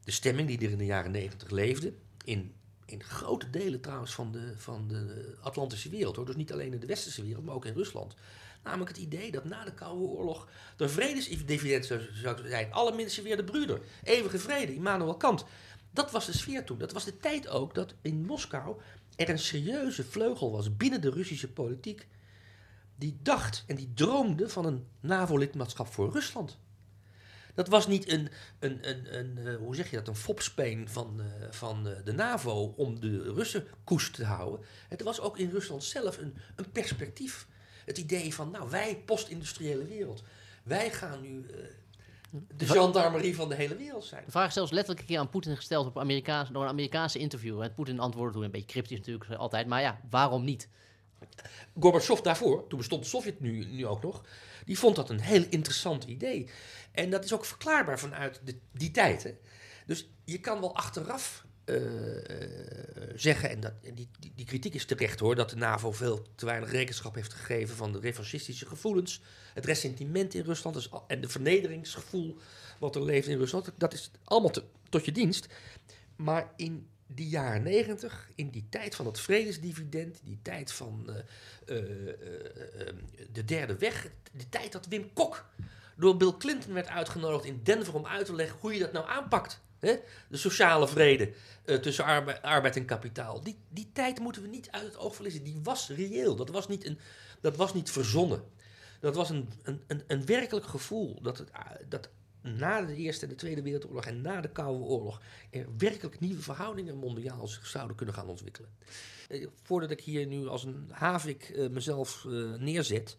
de stemming die er in de jaren negentig leefde, in, in grote delen trouwens van de, van de Atlantische wereld, hoor. dus niet alleen in de westerse wereld, maar ook in Rusland. Namelijk het idee dat na de Koude Oorlog de vredesdividend zou, zou zijn. Alle mensen weer de broeder. Eeuwige vrede, Immanuel Kant. Dat was de sfeer toen. Dat was de tijd ook dat in Moskou er een serieuze vleugel was binnen de Russische politiek. die dacht en die droomde van een NAVO-lidmaatschap voor Rusland. Dat was niet een, een, een, een, uh, hoe zeg je dat, een fopspeen van, uh, van uh, de NAVO om de Russen koest te houden. Het was ook in Rusland zelf een, een perspectief. Het idee van, nou, wij, post-industriële wereld, wij gaan nu de gendarmerie van de hele wereld zijn. De vraag is zelfs letterlijk een keer aan Poetin gesteld op Amerikaans, door een Amerikaanse interview. En Poetin antwoordde toen een beetje cryptisch natuurlijk altijd, maar ja, waarom niet? Gorbachev daarvoor, toen bestond de Sovjet nu, nu ook nog, die vond dat een heel interessant idee. En dat is ook verklaarbaar vanuit de, die tijd. Hè? Dus je kan wel achteraf zeggen, en, dat, die, die, die, kritiek is terecht hoor, dat de NAVO veel te weinig rekenschap heeft gegeven van de revanchistische gevoelens, het ressentiment in Rusland en de vernederingsgevoel wat er leeft in Rusland. Dat is allemaal tot je dienst. Maar in die jaren negentig, in die tijd van het vredesdividend, die tijd van uh, uh, de derde weg, de tijd dat Wim Kok door Bill Clinton werd uitgenodigd in Denver om uit te leggen hoe je dat nou aanpakt. De sociale vrede uh, tussen arbeid, en kapitaal. Die, die tijd moeten we niet uit het oog verliezen. Die was reëel. Dat was niet, een, dat was niet verzonnen. Dat was een, een, een, een werkelijk gevoel dat, het, dat na de Eerste en de Tweede Wereldoorlog en na de Koude Oorlog er werkelijk nieuwe verhoudingen mondiaal zouden kunnen gaan ontwikkelen. Uh, voordat ik hier nu als een havik uh, mezelf neerzet,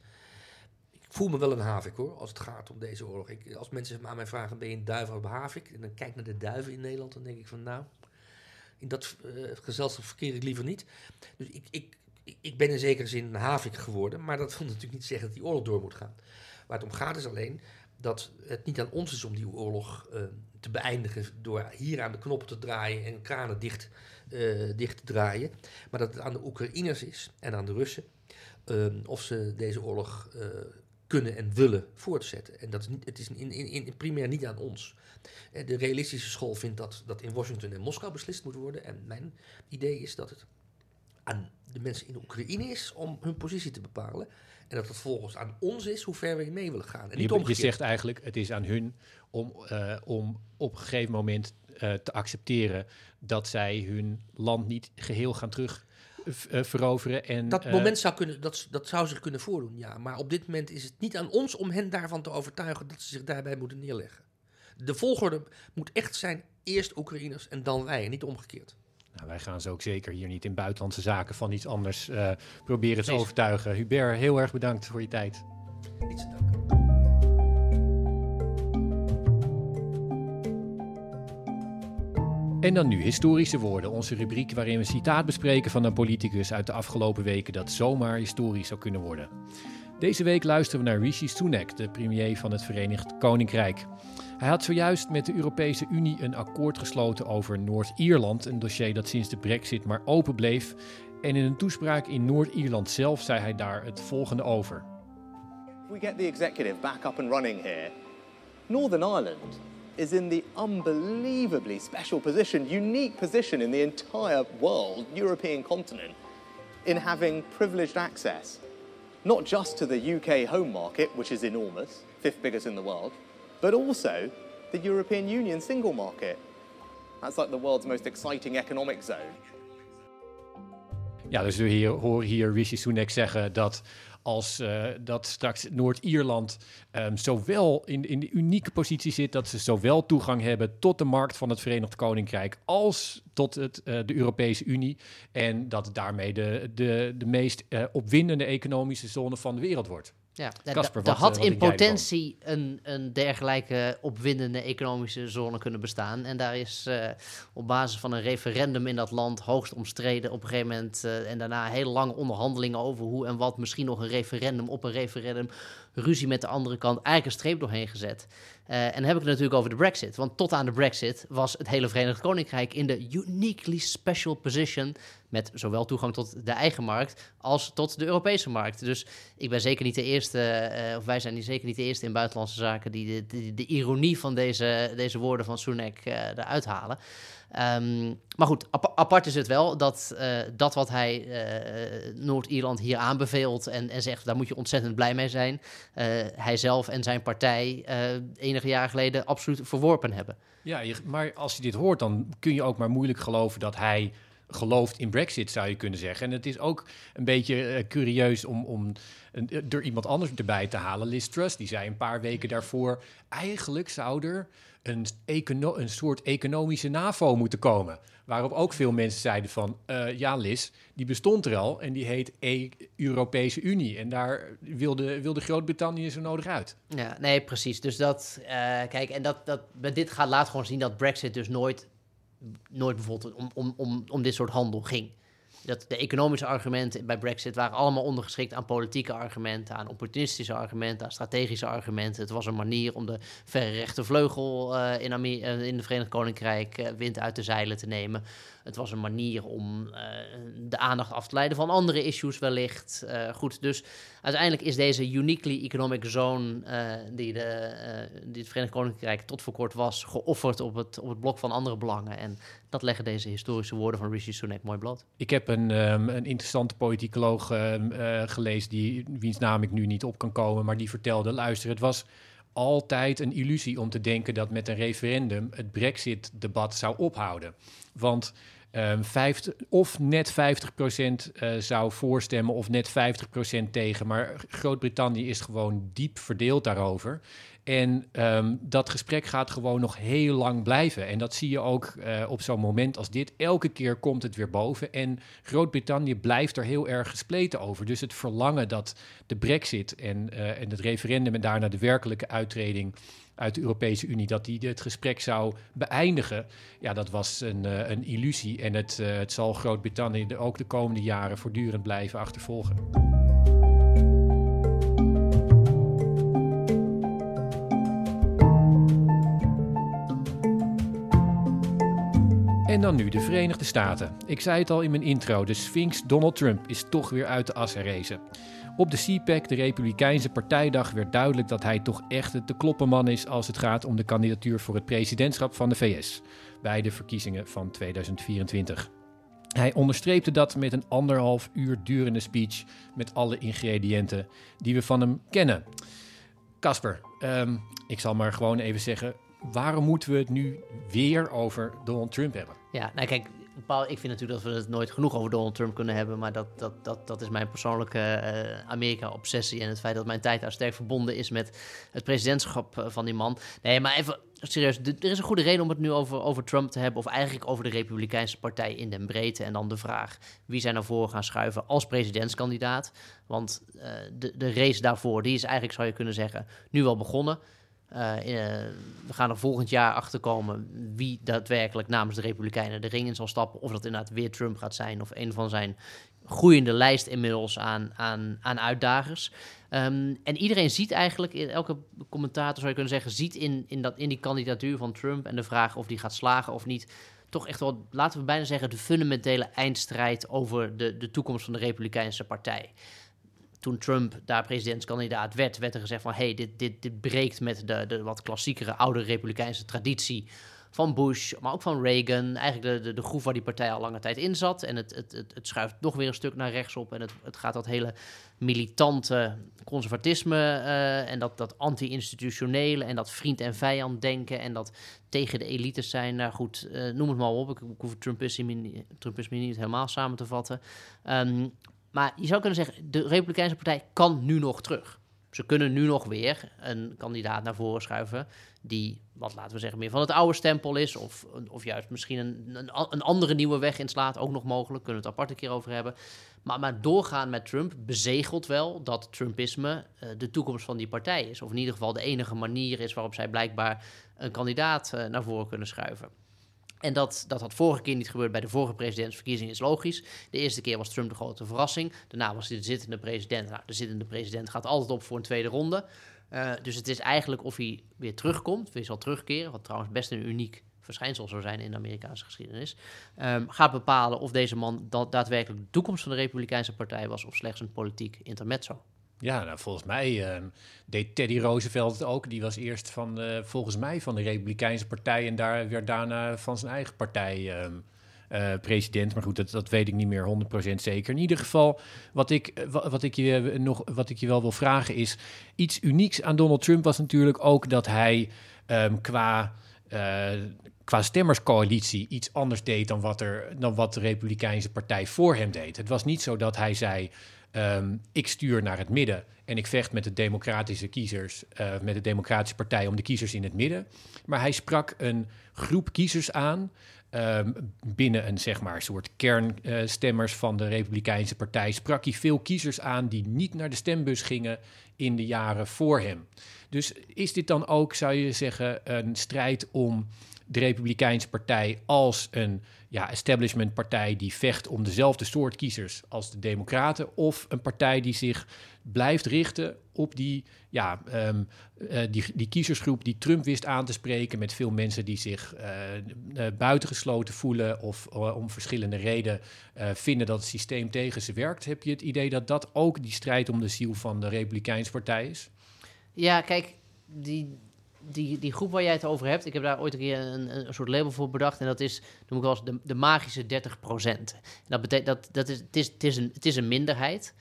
voel me wel een havik hoor, als het gaat om deze oorlog. Ik, als mensen aan mij vragen, ben je een duif of havik? En dan kijk naar de duiven in Nederland, dan denk ik van nou, in dat uh, gezelschap verkeer ik liever niet. Dus ik, ik, ik ben in zekere zin een havik geworden, maar dat wil natuurlijk niet zeggen dat die oorlog door moet gaan. Waar het om gaat is alleen dat het niet aan ons is om die oorlog uh, te beëindigen door hier aan de knoppen te draaien en kranen dicht, uh, dicht te draaien. Maar dat het aan de Oekraïners is en aan de Russen of ze deze oorlog kunnen en willen voortzetten. En dat is niet, het is in, in, in primair niet aan ons. De realistische school vindt dat dat in Washington en Moskou beslist moet worden. En mijn idee is dat het aan de mensen in de Oekraïne is om hun positie te bepalen. En dat het volgens aan ons is hoe ver we mee willen gaan. En niet je, je zegt eigenlijk, het is aan hun om, uh, om op een gegeven moment uh, te accepteren dat zij hun land niet geheel gaan terug veroveren. En, dat moment zou, kunnen, dat, dat zou zich kunnen voordoen, ja. Maar op dit moment is het niet aan ons om hen daarvan te overtuigen dat ze zich daarbij moeten neerleggen. De volgorde moet echt zijn eerst Oekraïners en dan wij, en niet omgekeerd. Nou, wij gaan ze ook zeker hier niet in buitenlandse zaken van iets anders uh, proberen te overtuigen. Hubert, heel erg bedankt voor je tijd. Niets te danken. En dan nu historische woorden, onze rubriek waarin we citaat bespreken van een politicus uit de afgelopen weken dat zomaar historisch zou kunnen worden. Deze week luisteren we naar Rishi Sunak, de premier van het Verenigd Koninkrijk. Hij had zojuist met de Europese Unie een akkoord gesloten over Noord-Ierland, een dossier dat sinds de Brexit maar open bleef. En in een toespraak in Noord-Ierland zelf zei hij daar het volgende over. we get the executive back up and running here, Northern Ireland is in the unbelievably special position, unique position in the entire world, European continent, in having privileged access, not just to the UK home market, which is enormous, fifth biggest in the world, but also the European Union single market. That's like the world's most exciting economic zone. Ja, dus we hier, horen hier Rishi Sunak zeggen dat als uh, dat straks Noord-Ierland um, zowel in, in de unieke positie zit dat ze zowel toegang hebben tot de markt van het Verenigd Koninkrijk als tot het, uh, de Europese Unie. En dat het daarmee de, de, de meest uh, opwindende economische zone van de wereld wordt. Ja, er had in potentie een, een dergelijke opwindende economische zone kunnen bestaan. En daar is uh, op basis van een referendum in dat land hoogst omstreden op een gegeven moment. Uh, en daarna heel lange onderhandelingen over hoe en wat. Misschien nog een referendum op een referendum. Ruzie met de andere kant. Eigenlijk een streep doorheen gezet. Uh, en dan heb ik het natuurlijk over de Brexit. Want tot aan de Brexit was het hele Verenigd Koninkrijk in de uniquely special position. Met zowel toegang tot de eigen markt als tot de Europese markt. Dus ik ben zeker niet de eerste, uh, of wij zijn zeker niet de eerste in buitenlandse zaken die de, de, de ironie van deze, deze woorden van Sunak uh, eruit halen. Um, maar goed, ap apart is het wel dat uh, dat wat hij uh, Noord-Ierland hier aanbeveelt en, en zegt, daar moet je ontzettend blij mee zijn. Uh, hij zelf en zijn partij enige jaren geleden absoluut verworpen hebben. Ja, maar als je dit hoort, dan kun je ook maar moeilijk geloven dat hij gelooft in Brexit, zou je kunnen zeggen. En het is ook een beetje curieus om, om er iemand anders erbij te halen. Liz Truss, die zei een paar weken daarvoor... eigenlijk zou er een, een soort economische NAVO moeten komen. Waarop ook veel mensen zeiden van... Uh, ja, Liz, die bestond er al en die heet e Europese Unie. En daar wilde, wilde Groot-Brittannië zo nodig uit. Ja, nee, precies. Dus dat... Uh, kijk, en dat, dat, dit gaat laat gewoon zien dat Brexit dus nooit nooit bijvoorbeeld om, om, om, om dit soort handel ging. Dat de economische argumenten bij Brexit waren allemaal ondergeschikt aan politieke argumenten, aan opportunistische argumenten, aan strategische argumenten. Het was een manier om de verre rechtervleugel uh, in, uh, in het Verenigd Koninkrijk uh, wind uit de zeilen te nemen. Het was een manier om de aandacht af te leiden van andere issues wellicht. goed, dus uiteindelijk is deze uniquely economic zone die, de, het Verenigd Koninkrijk tot voor kort was, geofferd op het, op het blok van andere belangen. En dat leggen deze historische woorden van Rishi Sunak mooi blad. Ik heb een, um, een interessante politicoloog uh, gelezen, die, wiens naam ik nu niet op kan komen, maar die vertelde, luister, het was altijd een illusie om te denken dat met een referendum het Brexit-debat zou ophouden. Want 50, of net 50% uh, zou voorstemmen of net 50% tegen. Maar Groot-Brittannië is gewoon diep verdeeld daarover. En um, dat gesprek gaat gewoon nog heel lang blijven. En dat zie je ook uh, op zo'n moment als dit. Elke keer komt het weer boven. En Groot-Brittannië blijft er heel erg gespleten over. Dus het verlangen dat de brexit en, uh, en het referendum... en daarna de werkelijke uittreding uit de Europese Unie... dat die het gesprek zou beëindigen. Ja, dat was een, uh, een illusie. En het, het zal Groot-Brittannië ook de komende jaren voortdurend blijven achtervolgen. En dan nu de Verenigde Staten. Ik zei het al in mijn intro, de Sphinx Donald Trump is toch weer uit de as herrezen. Op de CPAC, de Republikeinse partijdag, werd duidelijk dat hij toch echt de kloppenman is als het gaat om de kandidatuur voor het presidentschap van de VS bij de verkiezingen van 2024. Hij onderstreepte dat met een anderhalf uur durende speech met alle ingrediënten die we van hem kennen. Casper, um, ik zal maar gewoon even zeggen, waarom moeten we het nu weer over Donald Trump hebben? Ja, nou kijk, ik vind natuurlijk dat we het nooit genoeg over Donald Trump kunnen hebben. Maar dat, dat, dat, dat is mijn persoonlijke uh, Amerika-obsessie. En het feit dat mijn tijd daar sterk verbonden is met het presidentschap van die man. Nee, maar even serieus. Er is een goede reden om het nu over, over Trump te hebben. Of eigenlijk over de Republikeinse Partij in den breedte. En dan de vraag: wie zijn naar voren gaan schuiven als presidentskandidaat? Want uh, de, de race daarvoor, die is eigenlijk, zou je kunnen zeggen, nu wel begonnen. Uh, we gaan er volgend jaar achter komen wie daadwerkelijk namens de Republikeinen de ring in zal stappen. Of dat inderdaad weer Trump gaat zijn of een van zijn groeiende lijst inmiddels aan, aan, aan uitdagers. Um, en iedereen ziet eigenlijk, elke commentator zou je kunnen zeggen, ziet in, in, dat, in die kandidatuur van Trump en de vraag of die gaat slagen of niet, toch echt wel, laten we bijna zeggen, de fundamentele eindstrijd over de, de toekomst van de Republikeinse Partij. Toen Trump daar presidentskandidaat werd, werd er gezegd van... hey, dit, dit, dit breekt met de, de wat klassiekere oude Republikeinse traditie van Bush, maar ook van Reagan. Eigenlijk de, de, groef waar die partij al lange tijd in zat. En het, het, het, schuift nog weer een stuk naar rechts op. En het, het gaat dat hele militante conservatisme uh, en dat, dat anti-institutionele en dat vriend- en vijand denken en dat tegen de elites zijn. Nou goed, uh, noem het maar op. Ik, ik hoef Trumpisme, Trumpisme niet helemaal samen te vatten. Um, maar je zou kunnen zeggen, de Republikeinse Partij kan nu nog terug. Ze kunnen nu nog weer een kandidaat naar voren schuiven die, wat laten we zeggen, meer van het oude stempel is. Of, of juist misschien een, een, andere nieuwe weg inslaat. Ook nog mogelijk, kunnen we het apart een keer over hebben. Maar, maar doorgaan met Trump bezegelt wel dat Trumpisme uh, de toekomst van die partij is. Of in ieder geval de enige manier is waarop zij blijkbaar een kandidaat uh, naar voren kunnen schuiven. En dat, dat had vorige keer niet gebeurd bij de vorige presidentsverkiezingen, is logisch. De eerste keer was Trump de grote verrassing. Daarna was hij de zittende president. Nou, de zittende president gaat altijd op voor een tweede ronde. Uh, dus het is eigenlijk of hij weer terugkomt, weer zal terugkeren, wat trouwens best een uniek verschijnsel zou zijn in de Amerikaanse geschiedenis, um, gaat bepalen of deze man dat daadwerkelijk de toekomst van de Republikeinse Partij was of slechts een politiek intermezzo. Ja, nou, volgens mij uh, deed Teddy Roosevelt het ook. Die was eerst van, volgens mij van de Republikeinse Partij en daar werd daarna van zijn eigen partij um, uh, president. Maar goed, dat, dat weet ik niet meer 100% zeker. In ieder geval, wat ik, wat, ik je nog, wat ik je wel wil vragen is... iets unieks aan Donald Trump was natuurlijk ook dat hij um, qua qua stemmerscoalitie iets anders deed dan wat, er, dan wat de Republikeinse Partij voor hem deed. Het was niet zo dat hij zei: um, ik stuur naar het midden en ik vecht met de democratische kiezers, uh, met de Democratische Partij om de kiezers in het midden. Maar hij sprak een groep kiezers aan. Um, binnen een zeg maar, soort kernstemmers van de Republikeinse Partij sprak hij veel kiezers aan die niet naar de stembus gingen in de jaren voor hem. Dus is dit dan ook, zou je zeggen, een strijd om de Republikeinse Partij als een ja, establishmentpartij die vecht om dezelfde soort kiezers als de Democraten, of een partij die zich blijft richten op die, ja, um, uh, die, die kiezersgroep die Trump wist aan te spreken, met veel mensen die zich uh, uh, buitengesloten voelen of om verschillende redenen vinden dat het systeem tegen ze werkt. Heb je het idee dat dat ook die strijd om de ziel van de Republikeinse Partij is? Ja, kijk, die, die, die groep waar jij het over hebt, ik heb daar ooit een keer een, een soort label voor bedacht. En dat is, noem ik wel eens, de, de magische 30 procent. Dat betekent dat, dat is, het, is, het, is een, het is een minderheid.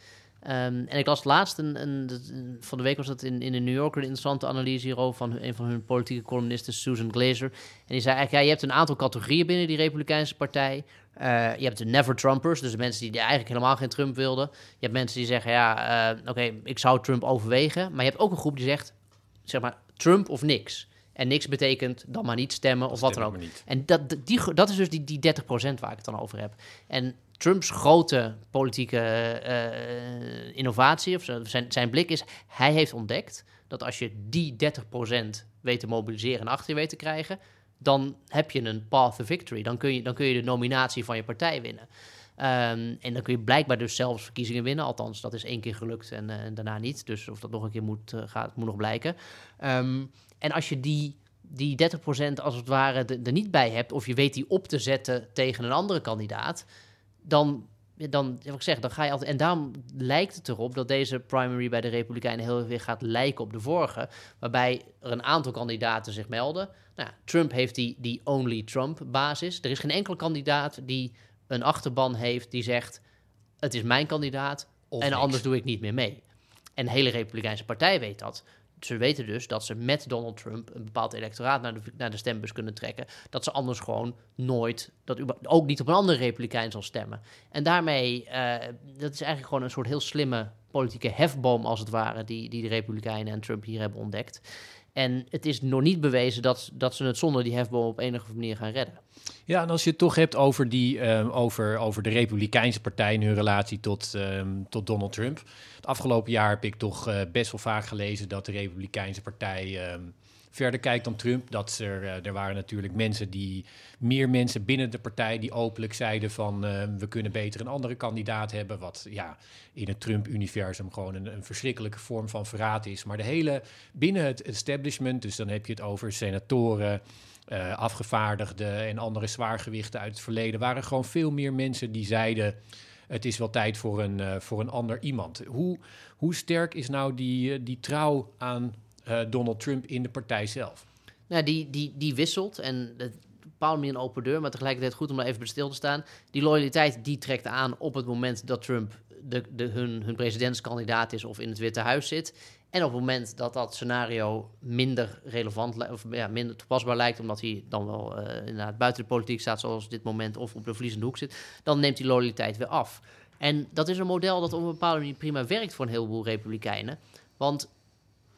Um, en ik las laatst, een, een, van de week was dat in, in de New Yorker, een interessante analyse hierover van een van hun politieke columnisten, Susan Glazer. En die zei eigenlijk, ja, je hebt een aantal categorieën binnen die Republikeinse Partij. Uh, je hebt de never-Trumpers, dus de mensen die eigenlijk helemaal geen Trump wilden. Je hebt mensen die zeggen, ja, uh, oké, ik zou Trump overwegen. Maar je hebt ook een groep die zegt, zeg maar, Trump of niks. En niks betekent dan maar niet stemmen of wat dan ook. En dat, die, dat is dus die, die 30% waar ik het dan over heb. En Trumps grote politieke uh, innovatie, of zijn, zijn blik is, hij heeft ontdekt dat als je die 30% weet te mobiliseren en achter je weet te krijgen, dan heb je een path to victory. Dan kun je, dan kun je de nominatie van je partij winnen. Um, en dan kun je blijkbaar dus zelfs verkiezingen winnen. Althans, dat is één keer gelukt en, uh, en daarna niet. Dus of dat nog een keer moet, uh, gaat, moet nog blijken. Um, en als je die, die 30% als het ware er niet bij hebt... of je weet die op te zetten tegen een andere kandidaat... dan, dan, wat ik zeg, dan ga je altijd... En daarom lijkt het erop dat deze primary bij de Republikeinen... heel weer gaat lijken op de vorige... waarbij er een aantal kandidaten zich melden. Nou, Trump heeft die, die only Trump-basis. Er is geen enkele kandidaat die een achterban heeft die zegt: het is mijn kandidaat of en niks. anders doe ik niet meer mee. En de hele Republikeinse Partij weet dat. Ze weten dus dat ze met Donald Trump een bepaald electoraat naar de, naar de stembus kunnen trekken. Dat ze anders gewoon nooit, dat ook niet op een andere Republikein zal stemmen. En daarmee, uh, dat is eigenlijk gewoon een soort heel slimme politieke hefboom als het ware, die, die de Republikeinen en Trump hier hebben ontdekt. En het is nog niet bewezen dat, dat ze het zonder die hefboom op enige manier gaan redden. Ja, en als je het toch hebt over, die, um, over, over de Republikeinse Partij en hun relatie tot, um, tot Donald Trump. Het afgelopen jaar heb ik toch uh, best wel vaak gelezen dat de Republikeinse Partij um, verder kijkt dan Trump. Dat er, eh, er waren natuurlijk mensen die, meer mensen binnen de partij die openlijk zeiden van eh, we kunnen beter een andere kandidaat hebben. Wat ja, in het Trump-universum gewoon een, een verschrikkelijke vorm van verraad is. Maar de hele, binnen het establishment, dus dan heb je het over senatoren, eh, afgevaardigden en andere zwaargewichten uit het verleden, waren gewoon veel meer mensen die zeiden het is wel tijd voor een, voor een ander iemand. Hoe, hoe sterk is nou die, die trouw aan Donald Trump in de partij zelf? Nou, die, die, die wisselt en bepaalt meer een open deur, maar tegelijkertijd goed om daar even bij stil te staan. Die loyaliteit die trekt aan op het moment dat Trump de, de, hun, hun presidentskandidaat is of in het Witte Huis zit. En op het moment dat dat scenario minder relevant of ja, minder toepasbaar lijkt, omdat hij dan wel eh, inderdaad buiten de politiek staat, zoals dit moment, of op de verliezende hoek zit, dan neemt die loyaliteit weer af. En dat is een model dat op een bepaalde manier prima werkt voor een heleboel Republikeinen. Want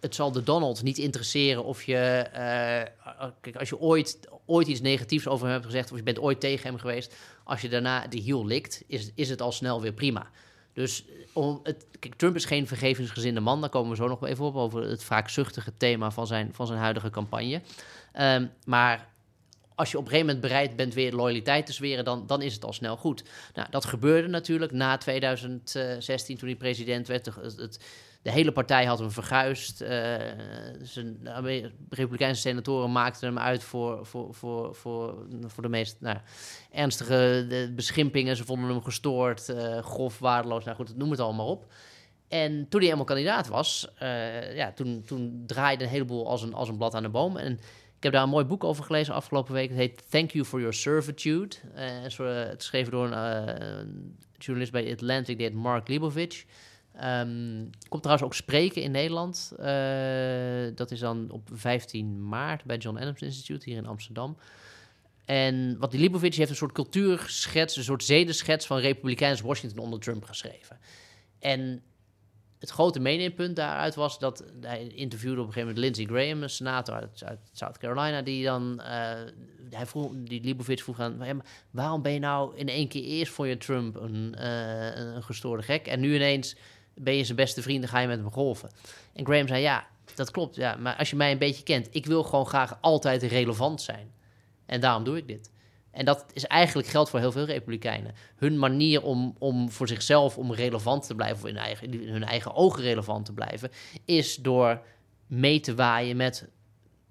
het zal de Donald niet interesseren of je, eh, kijk, als je ooit, ooit iets negatiefs over hem hebt gezegd, of je bent ooit tegen hem geweest, als je daarna de hiel likt, is, is het al snel weer prima. Dus om het, kijk, Trump is geen vergevingsgezinde man, daar komen we zo nog even op, over het vaak zuchtige thema van zijn, van zijn huidige campagne. Ehm, maar als je op een gegeven moment bereid bent weer loyaliteit te zweren, dan, dan is het al snel goed. Nou, dat gebeurde natuurlijk na 2016, toen hij president werd. Het- de hele partij had hem verguisd. eh, de Republikeinse senatoren maakten hem uit voor, voor, voor, voor, voor de meest nou, ernstige beschimpingen. Ze vonden hem gestoord, eh, grof, waardeloos. Nou goed, noem het allemaal op. En toen hij helemaal kandidaat was, eh, ja, toen, toen draaide een heleboel als een, als een blad aan de boom. En ik heb daar een mooi boek over gelezen afgelopen week. Het heet Thank You for Your Servitude. Het is, geschreven door een, een journalist bij Atlantic, die heet Mark Leibovich. Ehm, komt trouwens ook spreken in Nederland. Eh, dat is dan op 15 maart bij John Adams Institute hier in Amsterdam. En wat die Leibovich heeft een soort cultuurschets, een soort zedenschets van Republikeins Washington onder Trump geschreven. En het grote meeneempunt daaruit was dat hij interviewde op een gegeven moment Lindsey Graham, een senator uit, South Carolina, die dan, eh, hij vroeg, die Leibovich vroeg aan, "Ja, maar waarom ben je nou in één keer eerst voor je Trump een, eh, een gestoorde gek en nu ineens ben je zijn beste vriend en ga je met hem golven? En Graham zei, ja, dat klopt, ja, maar als je mij een beetje kent, ik wil gewoon graag altijd relevant zijn. En daarom doe ik dit. En dat is eigenlijk geldt voor heel veel Republikeinen. Hun manier om, om voor zichzelf om relevant te blijven, of in, eigen, in hun eigen ogen relevant te blijven, is door mee te waaien met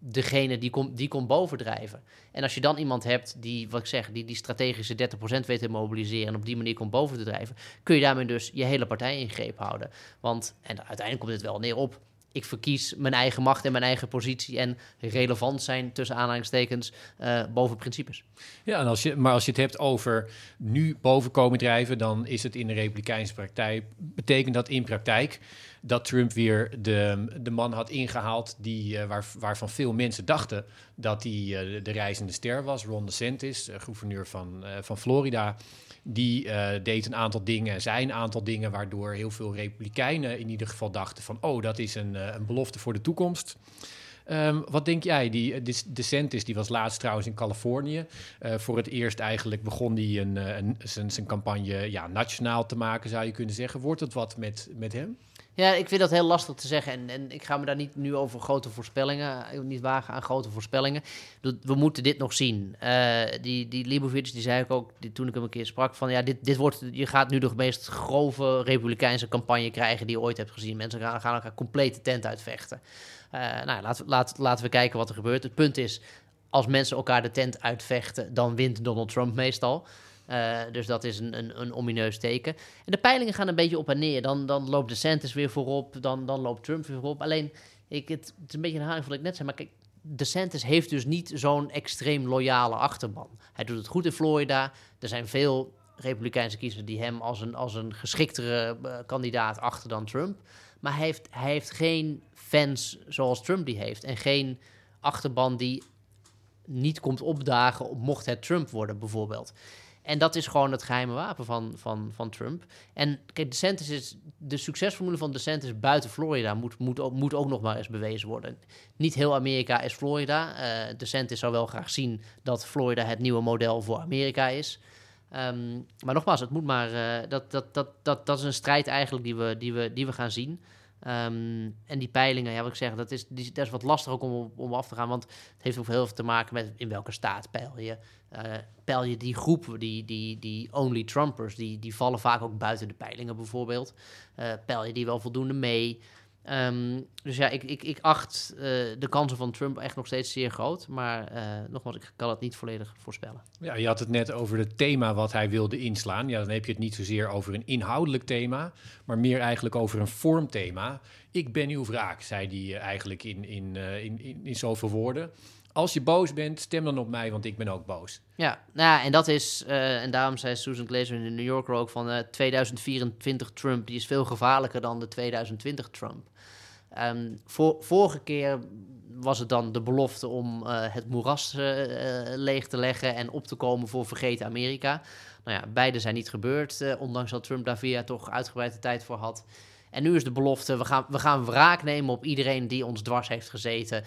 degene die komt die komt bovendrijven. En als je dan iemand hebt die, wat ik zeg, die die strategische 30% weet te mobiliseren en op die manier komt boven te drijven, kun je daarmee dus je hele partij in greep houden. Want, en uiteindelijk komt het wel neer op, ik verkies mijn eigen macht en mijn eigen positie en relevant zijn tussen aanhalingstekens eh, boven principes. Ja, en als je, maar als je het hebt over nu boven komen drijven, dan is het in de Republikeinse praktijk. Betekent dat in praktijk dat Trump weer de, de man had ingehaald die, eh, waar, waarvan veel mensen dachten dat hij eh, de reizende ster was. Ron DeSantis, eh, gouverneur van, van Florida. Die deed een aantal dingen, zei een aantal dingen, waardoor heel veel Republikeinen in ieder geval dachten van, oh, dat is een, een belofte voor de toekomst. Ehm, wat denk jij? Die uh, DeSantis die was laatst trouwens in Californië. Uh, voor het eerst eigenlijk begon hij een, uh, een, zijn campagne ja, nationaal te maken, zou je kunnen zeggen. Wordt het wat met, met hem? Ja, ik vind dat heel lastig te zeggen. En, en ik ga me daar niet nu over grote voorspellingen, niet wagen aan grote voorspellingen. We moeten dit nog zien. Uh, die, die Leibovich, die zei ik ook toen ik hem een keer sprak, van ja, dit, dit wordt, je gaat nu de meest grove republikeinse campagne krijgen die je ooit hebt gezien. Mensen gaan, elkaar complete tent uitvechten. Uh, nou, laten we kijken wat er gebeurt. Het punt is, als mensen elkaar de tent uitvechten, dan wint Donald Trump meestal. Uh, dus dat is een, een, een, omineus teken. En de peilingen gaan een beetje op en neer. Dan, dan loopt DeSantis weer voorop, dan, dan loopt Trump weer voorop. Alleen, ik, het, is een beetje een herhaling van wat ik net zei, maar kijk, DeSantis heeft dus niet zo'n extreem loyale achterban. Hij doet het goed in Florida. Er zijn veel Republikeinse kiezers die hem als een, als een geschiktere uh, kandidaat achter dan Trump. Maar heeft, hij heeft geen fans zoals Trump die heeft. En geen achterban die niet komt opdagen mocht het Trump worden, bijvoorbeeld. En dat is gewoon het geheime wapen van, van, van Trump. En kijk, DeSantis is, de succesformule van DeSantis buiten Florida moet, moet, ook, moet ook nog maar eens bewezen worden. Niet heel Amerika is Florida. Uh, DeSantis zou wel graag zien dat Florida het nieuwe model voor Amerika is. Um, maar nogmaals, het moet maar, uh, dat, dat, dat, dat, dat is een strijd eigenlijk die we, die we, die we gaan zien. Ehm, en die peilingen, ja, wat ik zeg, dat is, die, dat is wat lastig ook om, om af te gaan. Want het heeft ook heel veel te maken met in welke staat peil je. Uh, peil je die groepen, die, die, die only Trumpers, die, die vallen vaak ook buiten de peilingen bijvoorbeeld. Uh, peil je die wel voldoende mee? Ehm, dus ja, ik, ik, ik acht uh, de kansen van Trump echt nog steeds zeer groot. Maar nogmaals, ik kan het niet volledig voorspellen. Ja, je had het net over het thema wat hij wilde inslaan. Ja, dan heb je het niet zozeer over een inhoudelijk thema, maar meer eigenlijk over een vormthema. Ik ben uw wraak, zei hij eigenlijk in, in, in, in, in zoveel woorden. Als je boos bent, stem dan op mij, want ik ben ook boos. Ja, nou en dat is, uh, en daarom zei Susan Glazer in de New Yorker ook van uh, 2024 Trump, die is veel gevaarlijker dan de 2020 Trump. Um, voor, vorige keer was het dan de belofte om uh, het moeras leeg te leggen en op te komen voor vergeten Amerika. Nou ja, beide zijn niet gebeurd, ondanks dat Trump daar jaar toch uitgebreide tijd voor had. En nu is de belofte, we gaan, we gaan wraak nemen op iedereen die ons dwars heeft gezeten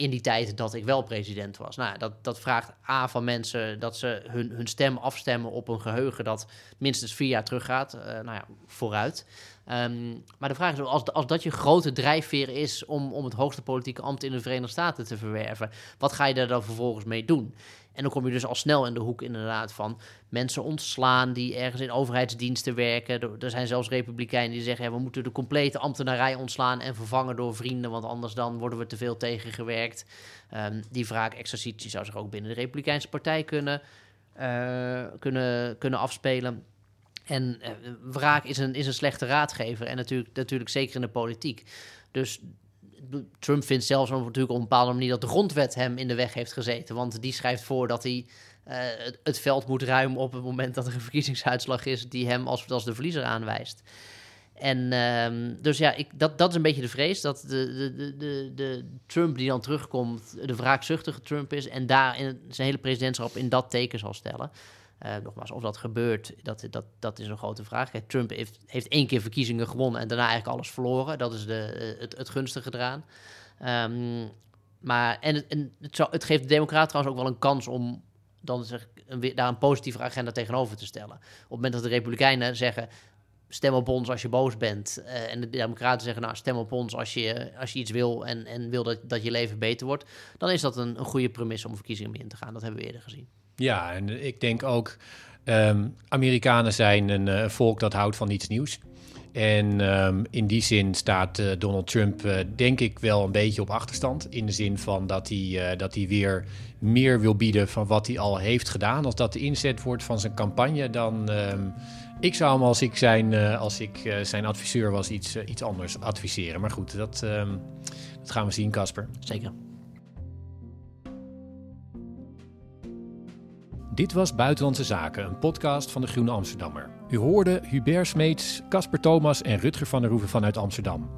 in die tijd dat ik wel president was. Nou, dat, dat vraagt A van mensen dat ze hun, hun stem afstemmen op een geheugen dat minstens vier jaar teruggaat. Uh, nou ja, vooruit. Um, maar de vraag is, als, als dat je grote drijfveer is om, om het hoogste politieke ambt in de Verenigde Staten te verwerven, wat ga je daar dan vervolgens mee doen? En dan kom je dus al snel in de hoek inderdaad van mensen ontslaan die ergens in overheidsdiensten werken. Er zijn zelfs republikeinen die zeggen, ja, we moeten de complete ambtenarij ontslaan en vervangen door vrienden, want anders dan worden we te veel tegengewerkt. Um, die wraak-exercitie zou zich ook binnen de Republikeinse partij kunnen, uh, kunnen, kunnen afspelen. En uh, wraak is een, is een slechte raadgever. En natuurlijk, natuurlijk zeker in de politiek. Dus Trump vindt zelfs natuurlijk op een bepaalde manier dat de grondwet hem in de weg heeft gezeten. Want die schrijft voor dat hij uh, het, veld moet ruimen op het moment dat er een verkiezingsuitslag is die hem als, als de verliezer aanwijst. En um, dus ja, ik, dat, dat is een beetje de vrees dat de, de, de, de Trump die dan terugkomt, de wraakzuchtige Trump is en daar zijn hele presidentschap in dat teken zal stellen. Uh, nogmaals, of dat gebeurt, dat, dat, dat is een grote vraag. Trump heeft, heeft één keer verkiezingen gewonnen en daarna eigenlijk alles verloren. Dat is de, het, het gunstige eraan. Um, maar, en het, en het, het geeft de Democraten trouwens ook wel een kans om dan zeg, daar een positieve agenda tegenover te stellen. Op het moment dat de Republikeinen zeggen. Stem op ons als je boos bent. Uh, en de Democraten zeggen: Nou, stem op ons als je, als je iets wil en, en wil dat, dat je leven beter wordt. Dan is dat een, een goede premisse om verkiezingen mee in te gaan. Dat hebben we eerder gezien. Ja, en ik denk ook, um, Amerikanen zijn een uh, volk dat houdt van iets nieuws. En um, in die zin staat uh, Donald Trump, uh, denk ik, wel een beetje op achterstand. In de zin van dat hij, dat hij weer meer wil bieden van wat hij al heeft gedaan. Als dat de inzet wordt van zijn campagne, dan. Um, ik zou hem als ik zijn, als ik, zijn adviseur was iets, iets anders adviseren. Maar goed, dat, dat gaan we zien, Casper. Zeker. Dit was Buitenlandse Zaken, een podcast van de Groene Amsterdammer. U hoorde Hubert Smeets, Casper Thomas en Rutger van der Hoeven vanuit Amsterdam.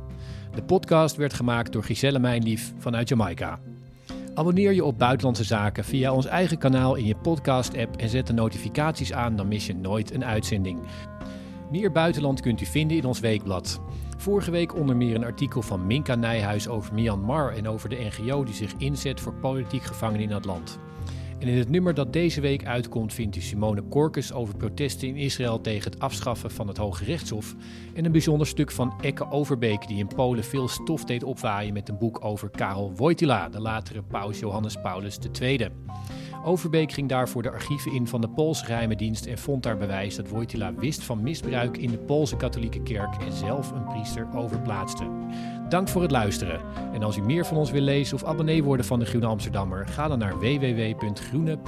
De podcast werd gemaakt door Giselle Mijnlief vanuit Jamaica. Abonneer je op Buitenlandse Zaken via ons eigen kanaal in je podcast-app en zet de notificaties aan, dan mis je nooit een uitzending. Meer buitenland kunt u vinden in ons weekblad. Vorige week onder meer een artikel van Minka Nijhuis over Myanmar en over de NGO die zich inzet voor politiek gevangenen in dat land. En in het nummer dat deze week uitkomt vindt u Simone Korkus over protesten in Israël tegen het afschaffen van het Hoge Rechtshof. En een bijzonder stuk van Ekke Overbeek die in Polen veel stof deed opwaaien met een boek over Karel Wojtyla, de latere paus Johannes Paulus II. Overbeek ging daarvoor de archieven in van de Poolse geheime dienst en vond daar bewijs dat Wojtyla wist van misbruik in de Poolse katholieke kerk en zelf een priester overplaatste. Dank voor het luisteren. En als u meer van ons wil lezen of abonnee worden van de Groene Amsterdammer, ga dan naar www.groene.nl.